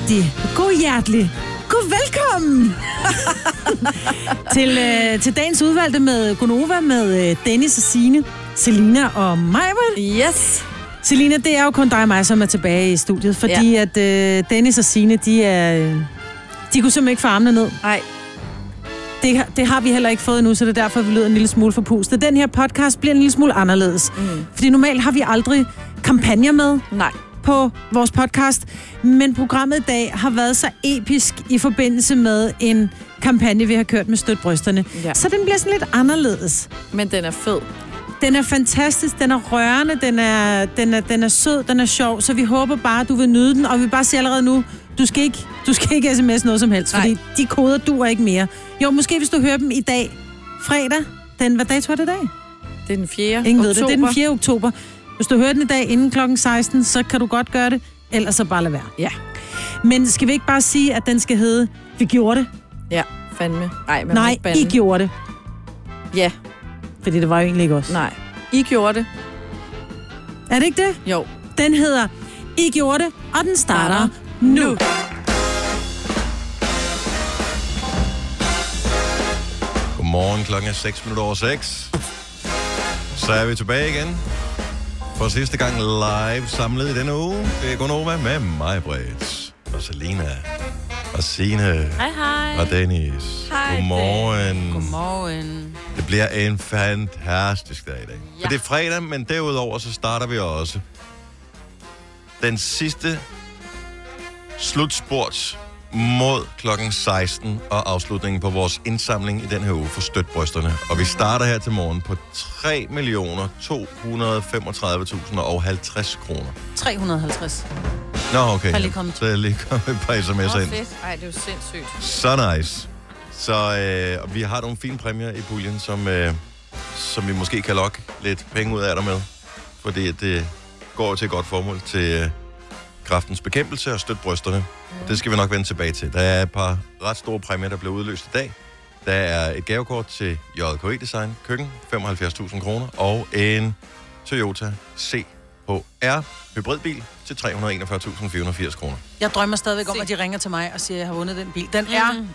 rigtig, god hjertelig, god velkommen til, øh, til dagens udvalgte med Gonova med øh, Dennis og Signe, Selina og Majbert. Yes. Selina, det er jo kun dig og mig, som er tilbage i studiet, fordi ja. at øh, Dennis og Signe, de er... øh, De kunne simpelthen ikke få armene ned. Nej. Det, har- det har vi heller ikke fået endnu, så det er derfor, vi lyder en lille smule forpustet. Den her podcast bliver en lille smule anderledes. Mm. Fordi normalt har vi aldrig kampagner med Nej. På vores podcast, men programmet i dag har været så episk i forbindelse med en kampagne, vi har kørt med Støt Brysterne. Ja. Så den bliver sådan lidt anderledes. Men den er fed. Den er fantastisk, den er rørende, den er, den er, den er sød, den er sjov, så vi håber bare, at du vil nyde den, og vi bare sige allerede nu, du skal ikke, du skal ikke sms noget som helst, Nej. fordi de koder duer ikke mere. Jo, måske hvis du hører dem i dag, fredag, den, hvad dato er det i dag? Det er den 4. Ingen ved oktober. det, det er den 4. oktober. Hvis du hører den i dag inden klokken 16, så kan du godt gøre det, ellers så bare lad være. Ja. Men skal vi ikke bare sige, at den skal hedde, vi gjorde det? Ja, fandme. Nej, man Nej. I gjorde det. Ja, Fordi det var jo egentlig ikke os. nej. I gjorde det. Er det ikke det? Jo. Den hedder I gjorde det, og den starter nu. Godmorgen, klokken er 6 minutter over 6. Så er vi tilbage igen. For sidste gang live samlet i denne uge. Det er Gunova med mig, Britt. Og Selina. Og Signe. Hej, hej. Og Dennis. Hej, Godmorgen. Godmorgen. Det bliver en fantastisk dag i dag. Ja. For det er fredag, men derudover så starter vi også den sidste slutspurt mod klokken 16 og afslutningen på vores indsamling i den her uge for Støt Brysterne. Og vi starter her til morgen på 3 millioner 235.000 og 50 kroner. 350. Nå, okay. Har lige kommet. Så er jeg lige kommet et par sms'er ind. fedt. Ej, det er jo sindssygt. Så nice. Så øh, vi har nogle fine præmier i puljen, som, øh, som vi måske kan lokke lidt penge ud af dig med. Fordi det går til et godt formål til øh, kraftens bekæmpelse og støtte brysterne. Mm. Det skal vi nok vende tilbage til. Der er et par ret store præmier, der bliver udløst i dag. Der er et gavekort til JKE Design Køkken, 75.000 kroner, og en Toyota CHR hybridbil til 341.480 kroner. Jeg drømmer stadigvæk om, at de ringer til mig og siger, at jeg har vundet den bil. Den er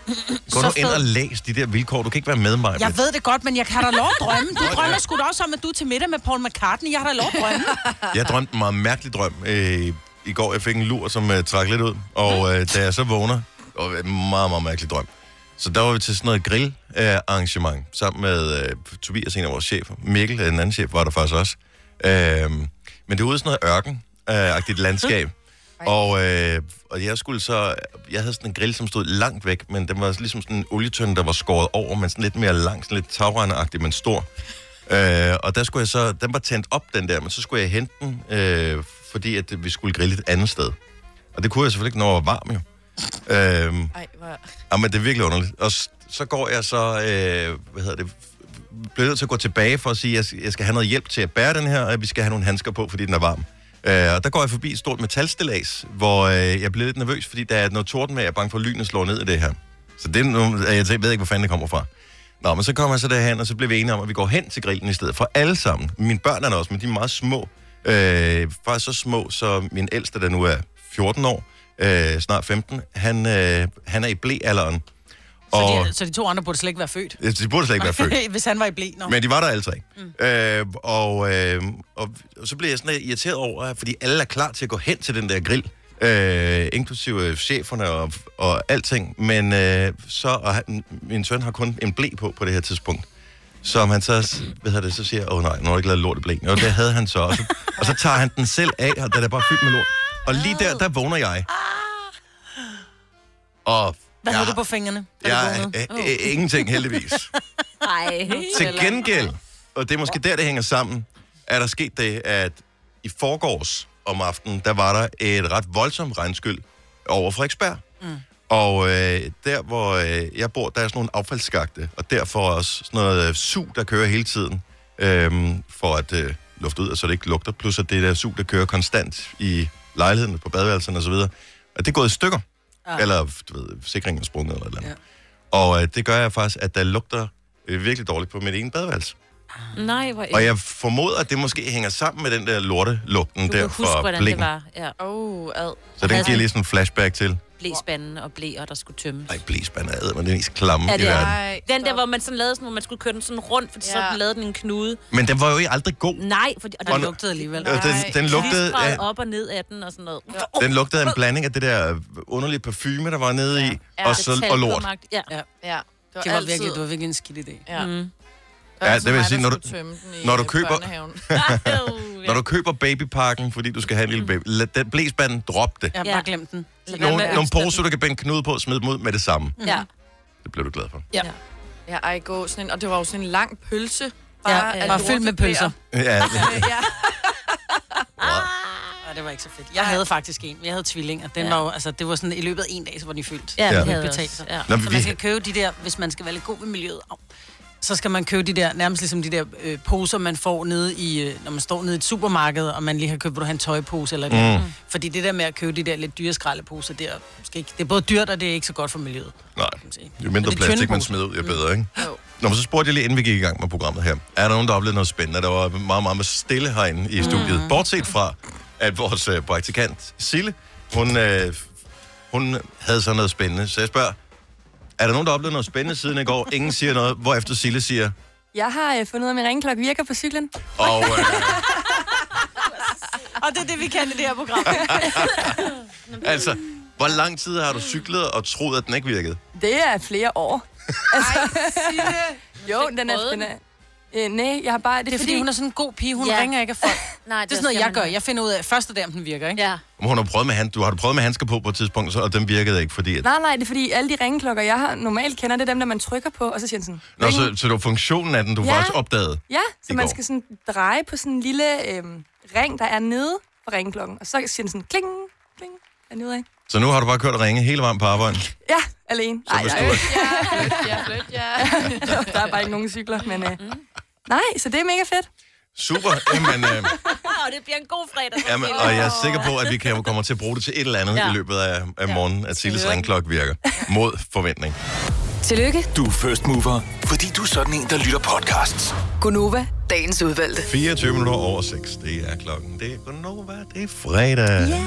Gå så nu ind og læs de der vilkår. Du kan ikke være med mig. Jeg ved det godt, men jeg kan da lov at drømme. Du drømmer sgu da også om, at du er til middag med Paul McCartney. Jeg har da lov at drømme. Jeg drømte en meget mærkelig drøm øh, i går. Jeg fik en lur, som øh, trak lidt ud. Og øh, da jeg så vågner, var en meget, meget mærkelig drøm. Så der var vi til sådan noget grill-arrangement, øh, sammen med øh, Tobias, en af vores chefer. Mikkel, en anden chef, var der faktisk også. Øh, men det var ude i sådan noget ørken-agtigt landskab. Og, øh, og jeg skulle så... Jeg havde sådan en grill, som stod langt væk, men den var ligesom sådan en olietønde, der var skåret over, men sådan lidt mere lang, sådan lidt tagrendeagtig, men stor. Øh, og der skulle jeg så... Den var tændt op, den der, men så skulle jeg hente den, øh, fordi at vi skulle grille et andet sted. Og det kunne jeg selvfølgelig ikke, når jeg var varm, jo. Øh, Ej, hvor... Ja, men det er virkelig underligt. Og s- så går jeg så, øh, hvad hedder det, bliver nødt til at gå tilbage for at sige, at jeg skal- have noget hjælp til at bære den her, og vi skal have nogle handsker på, fordi den er varm. Øh, og der går jeg forbi et stort metalstillads, hvor øh, jeg bliver lidt nervøs, fordi der er noget torden med, jeg er bange for, at lynet slår ned i det her. Så det er nu, jeg ved ikke, hvor fanden det kommer fra. Nå, men så kommer jeg så derhen, og så bliver vi enige om, at vi går hen til grillen i stedet for alle sammen. Mine børn er der også, men de er meget små. Øh, faktisk så små, så min ældste, der nu er 14 år, øh, snart 15, han, øh, han er i blæalderen. Så Og de, så de to andre burde slet ikke være født. de burde slet ikke være født. Hvis han var i blæ. Nå. Men de var der alle tre. Mm. Øh, og, øh, og, og så blev jeg sådan lidt irriteret over, fordi alle er klar til at gå hen til den der grill. Øh, inklusive cheferne og, og alting. Men øh, så, og han, min søn har kun en blæ på på det her tidspunkt. Så han så, hvad hedder det, så siger åh oh, nej, nu har jeg ikke lavet lort i blæen. Og det havde han så også. Og så tager han den selv af, og den er bare fyldt med lort. Og lige der, der vågner jeg. Og Hvad jeg, havde du på fingrene, jeg, vågnede? øh, øh, ingenting heldigvis. Ej. Til gengæld, og det er måske der, det hænger sammen, er der sket det, at i forgårs om aftenen, der var der et ret voldsomt regnskyld over Frederiksberg. Mm. Og øh, der, hvor øh, jeg bor, der er sådan nogle affaldsskagte, og derfor også sådan noget øh, sug, der kører hele tiden, øh, for at øh, lufte ud, og så det ikke lugter. Plus at det der sug, der kører konstant i lejligheden, på badeværelserne osv. Og det er gået i stykker. Ah. Eller, du ved, sikringen er sprunget eller et eller andet. Ja. Og øh, det gør jeg faktisk, at der lugter øh, virkelig dårligt på mit ene badeværelse. Nej, hvor Og jeg formoder, at det måske hænger sammen med den der lortelugten Du der kan huske, fra hvordan bling. det var. Ja. Oh, ad. Så den giver lige sådan en flashback til. Blæspanden og blæer, der skulle tømmes. Ej, blæsband er men det er mest klamme Ja, i det er. verden. Nej, Den der, hvor man sådan lavede sådan, hvor man skulle køre den sådan rundt, fordi ja. Ja. så lavede den en knude. Men den var jo aldrig god. Nej, fordi, og Den Og- den lugtede alligevel. Øh, Den, den, lugtede, af, op og ned af den og sådan noget. den lugtede af en blanding af det der underlige parfume, der var nede i, Ja, og, så, og lort. Ja. Ja. Det var, Det var, altid, virkelig, det var virkelig en skidt idé. Ja. Mm. Ja, det vil jeg sige, når du- når du køber- Når du køber babypakken, fordi du skal have en lille baby, lad den blæsbanden drop det. Ja, Ja. bare glem den. Nogle, nogle den. poser, du kan binde knude på, smid dem ud med det samme. Ja. Det bliver du glad for. Ja. Ja, ej, gå sådan en, og det var jo sådan en lang pølse. Ja, af bare fyldt med pølser. Ja, Ja, Nej, det var ikke så fedt. Jeg havde faktisk en. Jeg havde tvillinger. Den Ja. var jo, altså, det var sådan, i løbet af en dag, så var de fyldt. Ja, Ja. det Det havde betalte også. sig. Ja. Nå, Så vi, man skal købe de der, hvis man skal være lidt god ved miljøet, au, så skal man købe de der, nærmest ligesom de der øh, poser, man får nede i, øh, når man står nede i et supermarked, og man lige har købt, du have en tøjpose eller det. Mm. Mm. Fordi det der med at købe de der lidt dyre skraldeposer, det er, måske ikke, det er både dyrt, og det er ikke så godt for miljøet. nej, jo mindre plastik, man smider ud, jo bedre, ikke? Jo. Nå, men så spurgte jeg lige, inden vi gik i gang med programmet her. Er der nogen, der oplevede noget spændende? Der var meget, meget stille herinde i studiet. Mm. Bortset fra, at vores øh, praktikant, Sille, hun, øh, hun havde så noget spændende. Så jeg spørger, er der nogen, der oplevede noget spændende siden i går? Ingen siger noget, hvorefter Sille siger, Jeg har øh, fundet ud af, at min ringklokke virker på cyklen. og øh, Og det er det, vi kan i det her program. altså, hvor lang tid har du cyklet og troet, at den ikke virkede? Det er flere år. Altså, jo, den er... prøvet Den er øh, nej, jeg har bare... Det, Det er fordi, hun er sådan en god pige. Hun Ja. ja. ringer ikke af folk. Nej, Det er sådan noget, jeg gør. Jeg finder ud af første dag, om den virker, ikke? Ja. Men Hun har prøvet med, hand- du har du prøvet med handsker på på et tidspunkt, så, og den virkede ikke, fordi... At, Nej, nej, det er fordi, alle de ringeklokker, jeg har normalt kender, det er dem, der man trykker på, og så siger den sådan... Nå, ring. så, så det var funktionen af den, du ja. Ja. faktisk opdagede. Ja, så man går. skal sådan dreje på sådan en lille øhm, ring, der er nede på ringeklokken, og så siger den sådan kling, kling, er den ude af. Så nu har du bare kørt og ringe hele vejen på arbejde. Ja, alene. Så hvis du, er- Ja, flyt, ja. der er bare ikke nogen cykler, men... Øh, nej, så det er mega fedt. super, jamen, øh, Åh, det bliver en god fredag. jamen, og jeg er sikker på, at vi kan, kommer til at bruge det til et eller andet ja. Ja. i løbet af, af morgenen, at Silles ringklokke virker. Mod forventning. Tillykke, Du er first mover, fordi du er sådan en, der lytter podcasts. Gunova, dagens udvalgte. 24 minutter over 6, det er klokken. Det er Gunova, det er fredag. Ja.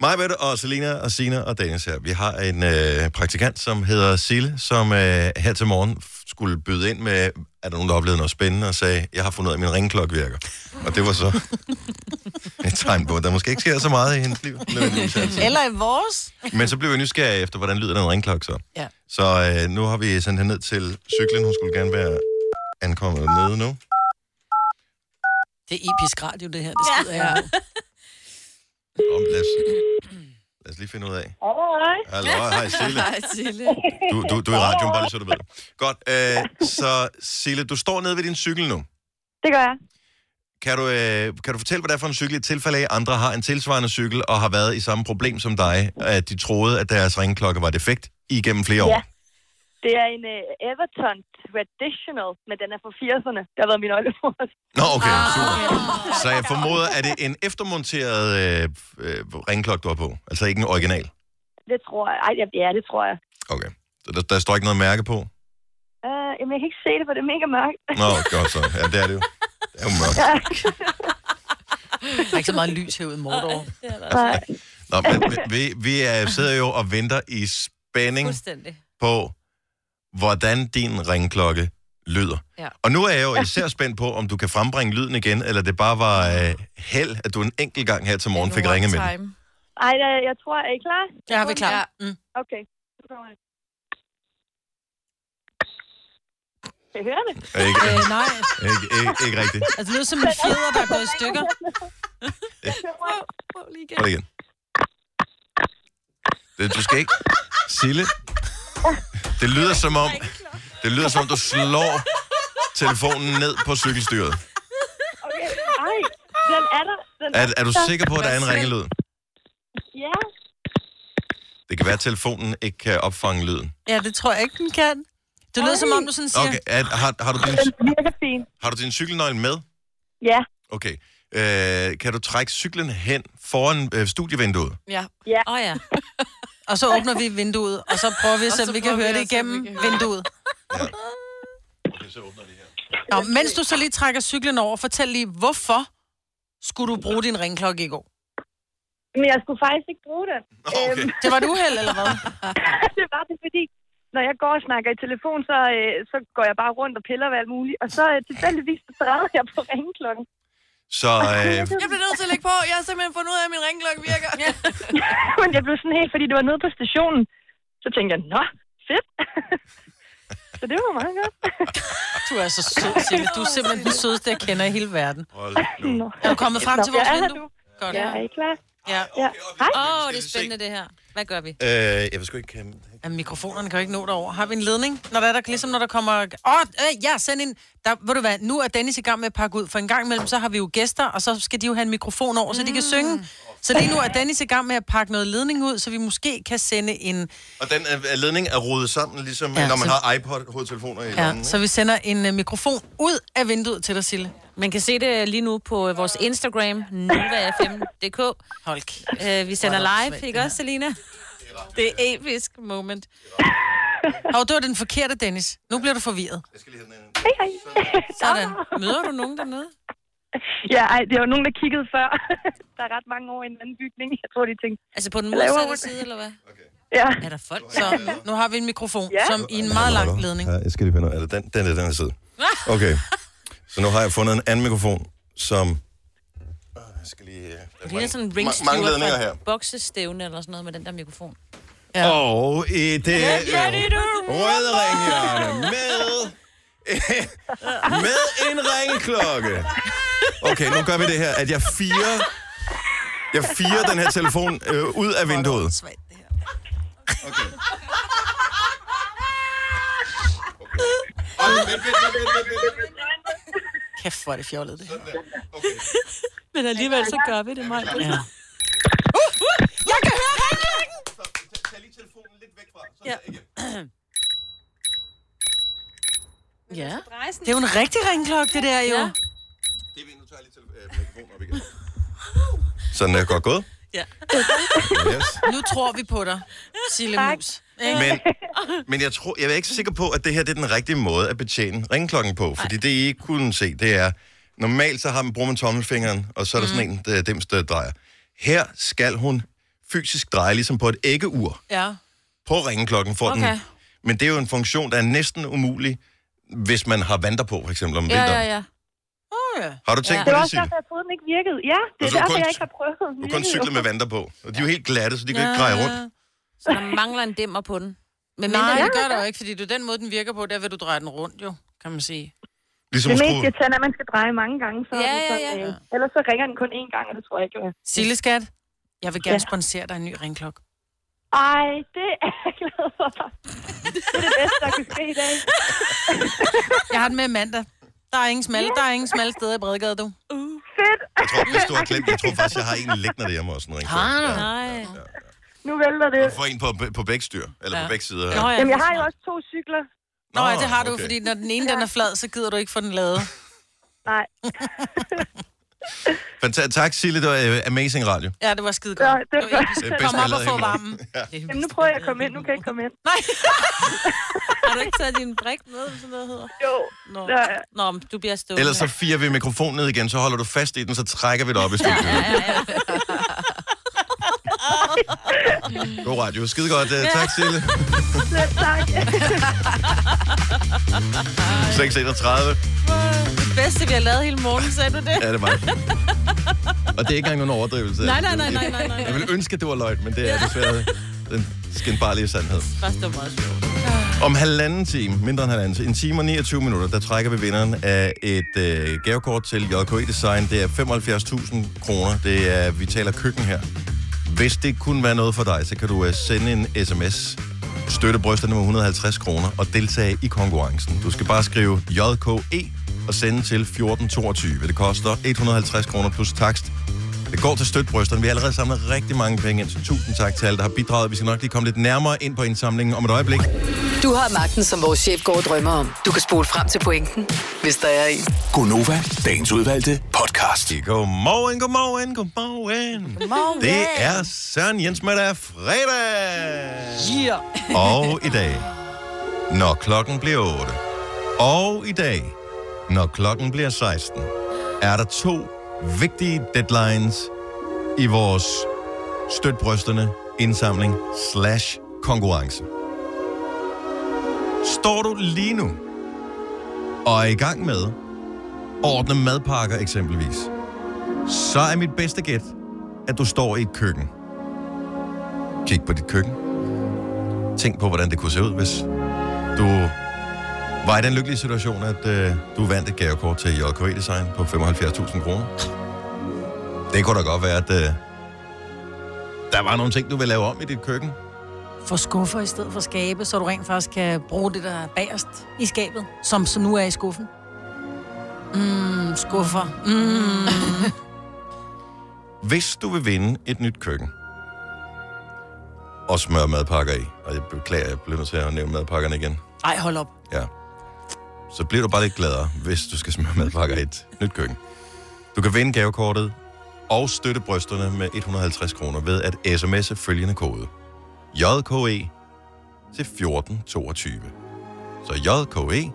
Mig, Mette og Selina og Sina og Dennis her. Vi har en øh, praktikant, som hedder Sille, som øh, her til morgen skulle byde ind med, er der nogen, der oplevede noget spændende, og sagde, jeg har fundet ud af, at min ringklokke virker. Og det var så et tegn på, at der måske ikke sker så meget i hendes liv. nødvendigvis altid. Eller i vores. Men så blev jeg nysgerrig efter, hvordan lyder den ringklokke så. Ja. Så øh, nu har vi sendt hende ned til cyklen. Hun skulle gerne være ankommet nede nu. Det er episk radio, det her. Det skider jeg. Om, lad, os, lad os lige finde ud af. Hallo, hej Sille. Nej, Sille. Du, du, du er i radioen, bare lige så du ved. Godt, øh, så Sille, du står nede ved din cykel nu. Det gør jeg. Kan du, øh, kan du fortælle, hvad det er for en cykel i tilfælde af, at andre har en tilsvarende cykel og har været i samme problem som dig, at de troede, at deres ringklokke var defekt igennem flere år? Ja. Det er en uh, Everton Traditional, men den er fra 80'erne. Det har været min oldemor. Nå, okay, super. Så jeg formoder, at det er en eftermonteret øh, øh, ringklokke, du har på? Altså ikke en original? Det tror jeg. Ej, ja, ja, det tror jeg. Okay. Så der, der står ikke noget mærke på? Uh, jamen, jeg kan ikke se det, for det er mega mørkt. Nå, godt så. Ja, det er det jo. Det er jo mørkt. Der er ikke så meget lys herude i Mordor. Nej. Nå, men vi, vi er, sidder jo og venter i spænding på, hvordan din ringklokke lyder. Ja. Og nu er jeg jo især spændt på, om du kan frembringe lyden igen, eller det bare var øh, held, at du en enkelt gang her til morgen fik One ringet med den. Ej, jeg, jeg tror, er I klar? Har vi klar. Ja. Mm. Okay. Kan I høre det? Ikke, Øh, nej, ikke, ikke, ikke rigtigt. altså det lyder som en fjeder, der er gået i stykker. Prøv lige igen. Prøv det igen. Du skal ikke... Sille, det lyder som om... Det lyder som om, du slår telefonen ned på cykelstyret. Okay. Ej, den er der. Den Er, er du sikker på, at der er en ringelyd? Ja. Det kan være, at telefonen ikke kan opfange lyden. Ja, det tror jeg ikke, den kan. Det lyder som om, du sådan siger... Okay, er, har, har, du din, har du din cykelnøgle med? Ja. Okay. Øh, kan du trække cyklen hen foran øh, studievinduet? Ja. Åh oh, ja. Og så åbner vi vinduet, og så prøver vi, så så vi kan prøver høre vi det at se, om igennem vi kan høre det. vinduet. Okay, så åbner det her. Nå, mens du så lige trækker cyklen over, fortæl lige, hvorfor skulle du bruge din ringklokke i går? Men jeg skulle faktisk ikke bruge den. Okay. Det var et uheld, eller hvad? det var det, fordi når jeg går og snakker i telefon, så, øh, så går jeg bare rundt og piller ved alt muligt. Og så øh, tilfældigvis så træder jeg på ringklokken. Så øh, Jeg bliver nødt til at lægge på. Jeg har simpelthen fundet ud af, at min ringklokke virker. Ja. Men jeg blev sådan helt, fordi det var nede på stationen. Så tænkte jeg, nå, fedt. så det var meget godt. Du er så sød, Sille. Du er simpelthen den sødeste, jeg kender i hele verden. Er du kommet frem til vores vindue? nu. Godt. Ja, er I klar? Ja. Ja. Hej. Åh, oh, det er spændende, det her. Hvad gør vi? Øh, jeg ved sgu ikke... Um, Ja, mikrofonerne kan jo ikke nå derover. Har vi en ledning? Når der er der, ligesom når der kommer... Åh, oh, øh, ja, send ind. Der, ved du hvad, nu er Dennis i gang med at pakke ud. For en gang imellem, så har vi jo gæster, og så skal de jo have en mikrofon over, så de kan synge. Så lige nu er Dennis i gang med at pakke noget ledning ud, så vi måske kan sende en... og den øh, ledning er rodet sammen, ligesom Ja, ja, når man så- har iPod-hovedtelefoner i Ja, lommen. så vi sender en uh, mikrofon ud af vinduet til dig, Sille. Man kan se det lige nu på øh, vores Instagram, nova5.dk. Hold kæft. Uh, vi sender Hvor er det live, ikke det også, Selina? Det er episk moment. Hov, det var den forkerte, Dennis. Nu bliver du forvirret. Jeg skal lige have den ind. Hej, hej. Sådan. Møder du nogen dernede? Ja, ej, det var nogen, der kiggede før. der er ret mange år i en anden bygning. Jeg tror, de tænkte, Altså på den modsatte side, eller hvad? ja. Er der folk? Så nu har vi en mikrofon, Ja. som i en meget lang ledning. Ja, jeg skal lige finde det. Den, den er den her side. Okay. Så nu har jeg fundet en anden mikrofon, som... Jeg skal lige... øh, Det er sådan en ma- ring mange ledninger her. boksestævne eller sådan noget med den der mikrofon. Ja. Og i det røde ringhjørne med, med en ringeklokke. Okay, nu gør vi det her, at jeg firer, jeg firer den her telefon øh, ud af vinduet. Svagt, det her. Okay. Okay. Kæft, hvor er det fjollet, det her. Okay. Men alligevel så gør vi det, mig. Ja. Jeg kan høre ringklokken! Så tag- lige telefonen lidt væk fra. Så Ja. Ja. Det er jo en rigtig ringklokke, det der jo. Ja. Det er vi, nu tager jeg lige tele- øh, op igen. Sådan er godt gået. Ja. Yes. Nu tror vi på dig, Sille Mus. Men, men jeg, tror, jeg er ikke sikker på, at det her det er den rigtige måde at betjene ringklokken på. Fordi det, I ikke kunne se, det er... Normalt så har man, bruger man tommelfingeren, og så er der sådan en der, dem, der drejer. Her skal hun fysisk dreje, ligesom på et æggeur, Ja. på ringklokken. For Okay. den. Men det er jo en funktion, der er næsten umulig, hvis man har vanter på, for eksempel om Ja, vinteren. ja, ja. Oh, ja. Har du tænkt Ja. på Det var det, også Signe? derfor, jeg den ikke virkede. Ja, det er du derfor, kun- jeg ikke har prøvet. Du kan kun cykle med vanter på. Og de er jo helt glatte, så de kan ikke dreje rundt. Så der mangler en dæmmer på den. Men Nej, det gør der jo ikke, fordi det er den måde, den virker på, der vil du dreje den rundt jo, kan man sige. Ligesom Det mest irriterende er, at man skal dreje mange gange. Så Ja, ja, ja. øh, Ellers så ringer den kun én gang, og det tror jeg ikke, jeg Sille skat, jeg vil gerne Ja. sponsere dig en ny ringklokke. Ej, det er jeg glad for. Det er det bedste, der kunne ske i dag. Jeg har den med mandag. Der er ingen smalle, der er ingen smalle steder i Bredegade, du. Fedt. Jeg tror, hvis du har glemt, jeg tror faktisk, jeg har en liggende derhjemme også. En. Har du? Nej. Nu vælter det. Du får en på, på begge styr, eller Ja. på begge sider. Nå, Ja. ja, Jamen, jeg har jo også to cykler. Nå, ja, det har du, okay. fordi når den ene den er flad, så gider du ikke få den lavet. Nej. Fantastisk. Tak, Sille. Det var uh, amazing radio. Ja, det var skide Ja, godt. det Det var var episk. Er Kom op og få varmen. Ja. Jamen, nu prøver jeg at komme ind. Nu kan jeg ikke komme ind. Nej. Har du ikke taget din brik med, eller sådan noget hedder? Jo. Nå. Ja, ja. Nå, men du bliver stående. Ellers så firer vi mikrofonen ned igen, så holder du fast i den, så trækker vi det op i studiet. God radio. Skide godt. Uh, tak, Sille. Selv tak. 631. det bedste, vi har lavet hele morgen, sagde du det? Ja, det var. Og det er ikke engang nogen overdrivelse. Nej, nej, nej, nej, nej, nej. Jeg vil ønske, at det var løgn, men det er desværre den skinbarlige sandhed. Først, var meget sjovt. Om halvanden time, mindre end halvanden time, en time og 29 minutter, der trækker vi vinderen af et øh, gavekort til JKE Design. Det er 75.000 kroner. Det er, vi taler køkken her. Hvis det kunne være noget for dig, så kan du uh, sende en sms, støtte brysterne med 150 kroner og deltage i konkurrencen. Du skal bare skrive JKE og sende til 1422. Det koster 150 kroner plus takst. Det går til støtbrysterne. Vi har allerede samlet rigtig mange penge ind, så tusind tak til alle, der har bidraget. Vi skal nok lige komme lidt nærmere ind på indsamlingen om et øjeblik. Du har magten, som vores chef går og drømmer om. Du kan spole frem til pointen, hvis der er en. Gonova, dagens udvalgte podcast. Godmorgen, godmorgen, godmorgen. godmorgen. Det er Søren Jens med der fredag. Yeah. Og i dag, når klokken bliver 8. Og i dag, når klokken bliver 16, er der to vigtige deadlines i vores støt brysterne indsamling slash konkurrence. Står du lige nu og er i gang med at ordne madpakker eksempelvis, så er mit bedste gæt, at du står i et køkken. Kig på dit køkken. Tænk på, hvordan det kunne se ud, hvis du var i den lykkelige situation, at øh, du vandt et gavekort til JKV Design på 75.000 kroner. Det kunne da godt være, at øh, der var nogle ting, du ville lave om i dit køkken. For skuffer i stedet for skabe, så du rent faktisk kan bruge det, der er bagerst i skabet, som så nu er i skuffen. Mm, skuffer. Mm. Hvis du vil vinde et nyt køkken, og smøre madpakker i, og jeg beklager, jeg bliver nødt til at nævne madpakkerne igen, Ej, hold op. ja, så bliver du bare lidt gladere, hvis du skal smøre madpakker i et nyt køkken. Du kan vinde gavekortet og støtte brysterne med 150 kroner ved at sms'e følgende kode. JKE til 1422. Så JKE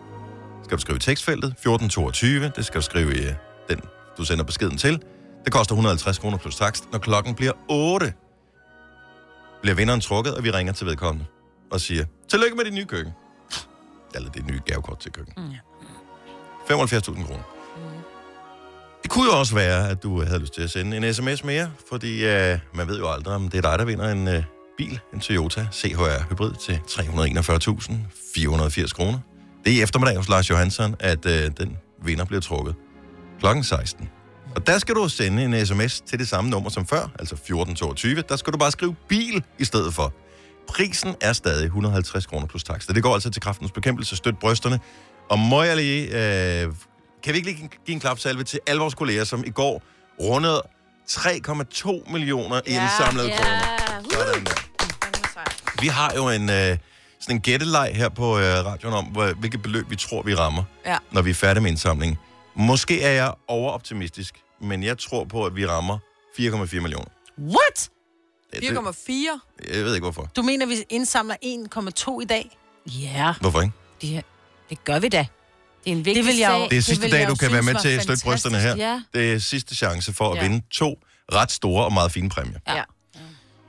skal du skrive tekstfeltet 1422. Det skal du skrive i øh, den, du sender beskeden til. Det koster 150 kroner plus takst. Når klokken bliver 8, bliver vinderen trukket, og vi ringer til vedkommende og siger, tillykke med dit nye køkken. Eller det nye gavekort til køkken. Mm, 75.000 kroner. Det kunne jo også være, at du havde lyst til at sende en sms mere, fordi øh, man ved jo aldrig, om det er dig, der vinder en øh, bil, en Toyota CHR Hybrid til 341.480 kroner. Det er i eftermiddag hos Lars Johansson, at øh, den vinder bliver trukket klokken 16. Og der skal du sende en sms til det samme nummer som før, altså 1422. Der skal du bare skrive bil i stedet for. Prisen er stadig 150 kroner plus takst. Det går altså til kraftens bekæmpelse, støt brysterne. Og må jeg lige, øh, kan vi ikke lige give en klapsalve til alle vores kolleger, som i går rundede 3,2 millioner indsamlede ja. kroner. Sådan der. Vi har jo en, øh, sådan en gætteleg her på øh, radioen om, hvor, hvilket beløb vi tror, vi rammer, Ja. når vi er færdige med indsamlingen. Måske er jeg overoptimistisk, men jeg tror på, at vi rammer 4,4 millioner. What? Det- det- 4,4. Jeg ved ikke, hvorfor. Du mener, vi indsamler 1,2 i dag? Ja, Hvorfor ikke? det, det gør vi da. Det er en vigtig Det vil jeg sag. Det er sidste vil dag, du kan være med til at støtte brysterne her. Ja. Det er sidste chance for at Ja. vinde to ret store og meget fine præmier. Ja. Ja.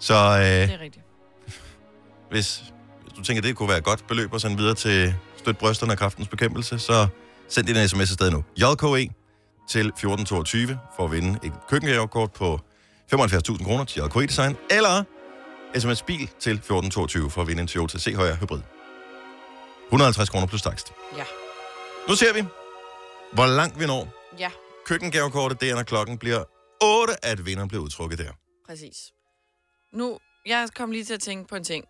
Så øh, Det er rigtigt. Hvis, hvis du tænker, det kunne være et godt beløb at sende videre til støt brysterne af kraftens bekæmpelse, så send din sms afsted nu. JKE til 1422 for at vinde et køkkengavekort på 75.000 kroner til JKE Design, eller sms bil til 1422 for at vinde en Toyota CHR Hybrid. 150 kroner plus takst. Ja. Nu ser vi, hvor langt vi når. Ja, Køkkengavekortet, det er, når klokken bliver 8, at vinderen bliver udtrukket der. præcis. Nu, jeg kom lige til at tænke på en ting.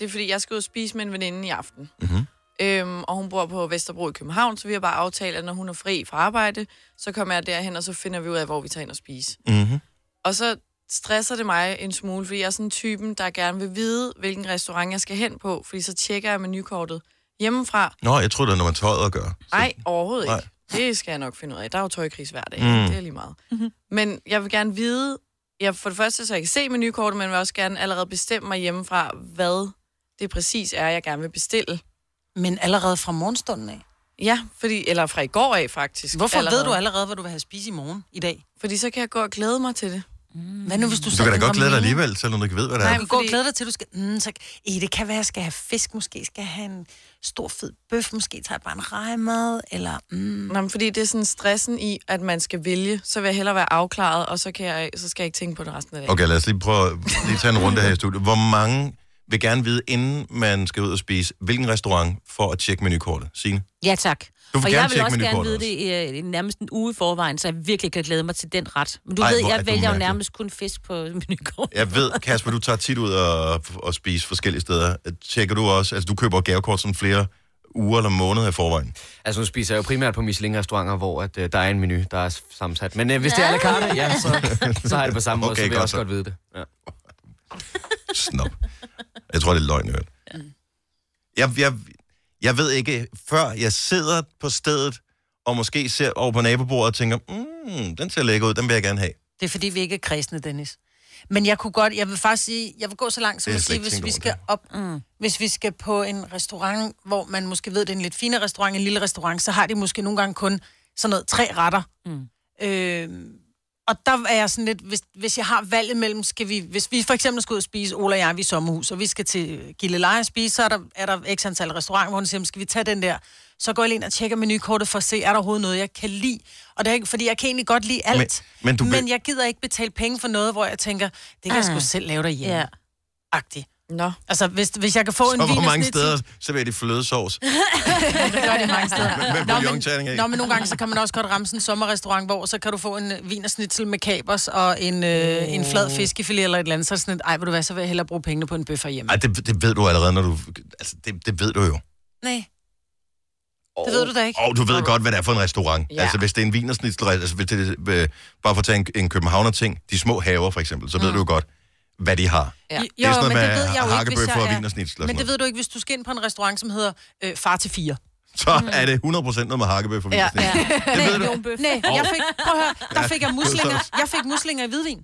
Det er fordi, jeg skal ud og spise med en veninde i aften. Mhm. Øhm, og hun bor på Vesterbro i København, så vi har bare aftalt, at når hun er fri fra arbejde, så kommer jeg derhen, og så finder vi ud af, hvor vi tager ind og spise. Mm-hmm. Og så stresser det mig en smule, fordi jeg er sådan en typen, der gerne vil vide, hvilken restaurant jeg skal hen på, fordi så tjekker jeg menukortet hjemmefra. Nå, jeg tror det er noget med tøjet at gøre. Nej, overhovedet Nej. ikke. Det skal jeg nok finde ud af. Der er jo tøjkris hver dag. Mm. Mm. Det er lige meget. Mm-hmm. Men jeg vil gerne vide, jeg, for det første, så jeg kan se menukortet, men jeg vil også gerne allerede bestemme mig hjemmefra, hvad det præcis er, jeg gerne vil bestille. Men allerede fra morgenstunden af. Ja, fordi, eller fra i går af faktisk. Hvorfor allerede. ved du allerede, hvad du vil have spist i morgen i dag? Fordi så kan jeg gå og glæde mig til det. Hvad nu, hvis du, Du kan da godt glæde dig alligevel, selvom du ikke ved, hvad det Nej, er. Du kan gå og glæde dig til, du skal... Mm, så, eh, det kan være, at jeg skal have fisk, måske skal jeg have en stor fed bøf, måske tager jeg bare en rejemad, eller... Mm. Nå, men fordi det er sådan stressen i, at man skal vælge, så vil jeg hellere være afklaret, og så, kan jeg, så skal jeg ikke tænke på det resten af dagen. Okay, lad os lige prøve at lige tage en runde her i studiet. Hvor mange vil gerne vide, inden man skal ud og spise, hvilken restaurant for at tjekke menukortet? Signe? Ja, tak. Du vil og gerne jeg vil også gerne vide det i, øh, nærmest en uge i forvejen, så jeg virkelig kan glæde mig til den ret. Men du Ej, ved, jeg vælger jo nærmest kun fisk på menukortet. Jeg ved, Kasper, du tager tit ud og, og spise forskellige steder. Tjekker du også, altså du køber gavekort sådan flere uger eller måneder i forvejen. Altså nu spiser jeg jo primært på Michelin-restauranter, hvor at, øh, der er en menu, der er sammensat. Men øh, hvis det er à la carte, ja, så, så har jeg det på samme måde, Okay, så vil jeg godt også så. godt vide det. Ja. Snop. Jeg tror, det er løgn, jeg hørte. Jeg, jeg, jeg ved ikke, før jeg sidder på stedet, og måske ser over på nabobordet og tænker, mm, den ser lækker ud, den vil jeg gerne have. Det er fordi, vi ikke er kredsende, Dennis. Men jeg kunne godt, jeg vil faktisk sige, jeg vil gå så langt som Det har at jeg slet sige, ikke hvis vi skal op, mm. hvis vi skal på en restaurant, hvor man måske ved, det er en lidt finere restaurant, en lille restaurant, så har de måske nogle gange kun sådan noget, tre retter. Mm. Øh, og der er jeg sådan lidt, hvis, hvis jeg har valget mellem, skal vi, hvis vi for eksempel skal ud og spise, Ola og jeg, vi er i sommerhus, og vi skal til Gilleleje og spise, så er der, er der x antal restauranter, hvor hun siger, skal vi tage den der? Så går jeg lige ind og tjekker menukortet for at se, er der overhovedet noget, jeg kan lide? Og det er ikke, fordi jeg kan egentlig godt lide alt, Men- men du men jeg gider ikke betale penge for noget, hvor jeg tænker, det kan jeg sgu Ah. selv lave derhjemme. Ja. Agtigt. Nå. Altså, hvis, hvis jeg kan få en Og hvor mange steder serverer de flødesovs? det gør de mange steder. Med- med Nå, bouillonterning af. men, nå, men nogle gange, så kan man også godt ramme sådan en sommerrestaurant, hvor så kan du få en vinersnitzel med kapers og en, øh, en flad fiskefilet eller et eller andet. Så er det sådan et, ej, vil du hvad, så vil jeg hellere bruge pengene på en bøf hjemme. Ej, det, det ved du allerede, når du... Altså, det, det ved du jo. Nej. Det ved du da ikke. Og du ved godt, hvad det er for en restaurant. Ja. Altså, hvis det er en vinersnitzel, altså, hvis det er, øh, bare for at tage en, en københavner-ting, de små haver for eksempel, så ved Mm. du jo godt, hvad de har. Ja. Jo, det er sådan noget men det med ved jeg jo ikke, hvis jeg og er- og Men det ved du ikke, hvis du skal ind på en restaurant, som hedder øh, Far til fire. Så er det 100% noget med hakkebøffer og Ja. Ja. Det ved du. Nej, jeg fik, prøv at høre, der fik jeg muslinger, jeg fik muslinger i hvidvin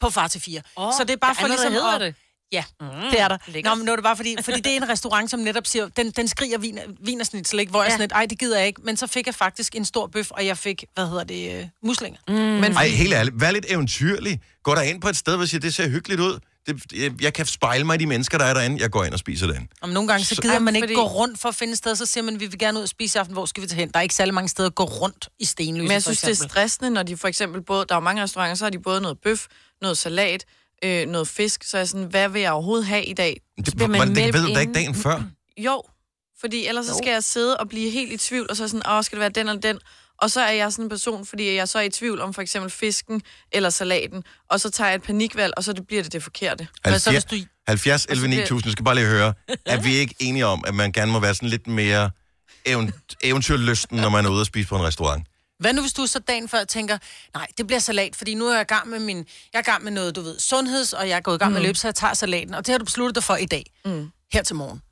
på Far til fire. Åh, så det er bare for ligesom hedder at- det. Ja, mm, det er der. lækkert. Nå, men nu er det bare fordi, fordi det er en restaurant, som netop siger, den, den skriger vin, vinersnitzel, ikke? Hvor jeg Ja. sådan lidt, ej, det gider jeg ikke. Men så fik jeg faktisk en stor bøf, og jeg fik, hvad hedder det, øh, muslinger. Mm. Men Ej, helt ærligt. Vær lidt eventyrlig. Gå der ind på et sted, hvor siger, det ser hyggeligt ud. Det, jeg, jeg kan spejle mig i de mennesker, der er derinde. Jeg går ind og spiser den. Om nogle gange, så Så- gider Ej, man ikke fordi- gå rundt for at finde et sted, så siger man, vi vil gerne ud og spise i aften, hvor skal vi tage hen? Der er ikke særlig mange steder at gå rundt i Stenløse, Men jeg synes, det er stressende, når de for eksempel både... Der er mange restauranter, så har de både noget bøf, noget salat, øh, noget fisk. Så er jeg sådan, hvad vil jeg overhovedet have i dag? Det, bliver man det ved du da ikke dagen før. Jo, fordi ellers så skal jeg sidde og blive helt i tvivl, og så sådan, åh, skal det være den eller den? Og så er jeg sådan en person, fordi jeg så er i tvivl om for eksempel fisken eller salaten, og så tager jeg et panikvalg, og så det bliver det det forkerte. Hvad så, 70, hvis du... 70 11 bliver- 9000, skal bare lige høre. Er vi ikke enige om, at man gerne må være sådan lidt mere event- eventyrlysten, når man er ude og spise på en restaurant? Hvad nu, hvis du så dagen før tænker, nej, det bliver salat, fordi nu er jeg i gang med min, jeg er i gang med noget, du ved, sundheds, og jeg er gået i gang med løb, så jeg tager salaten, og det har du besluttet dig for i dag, Mm. her til morgen.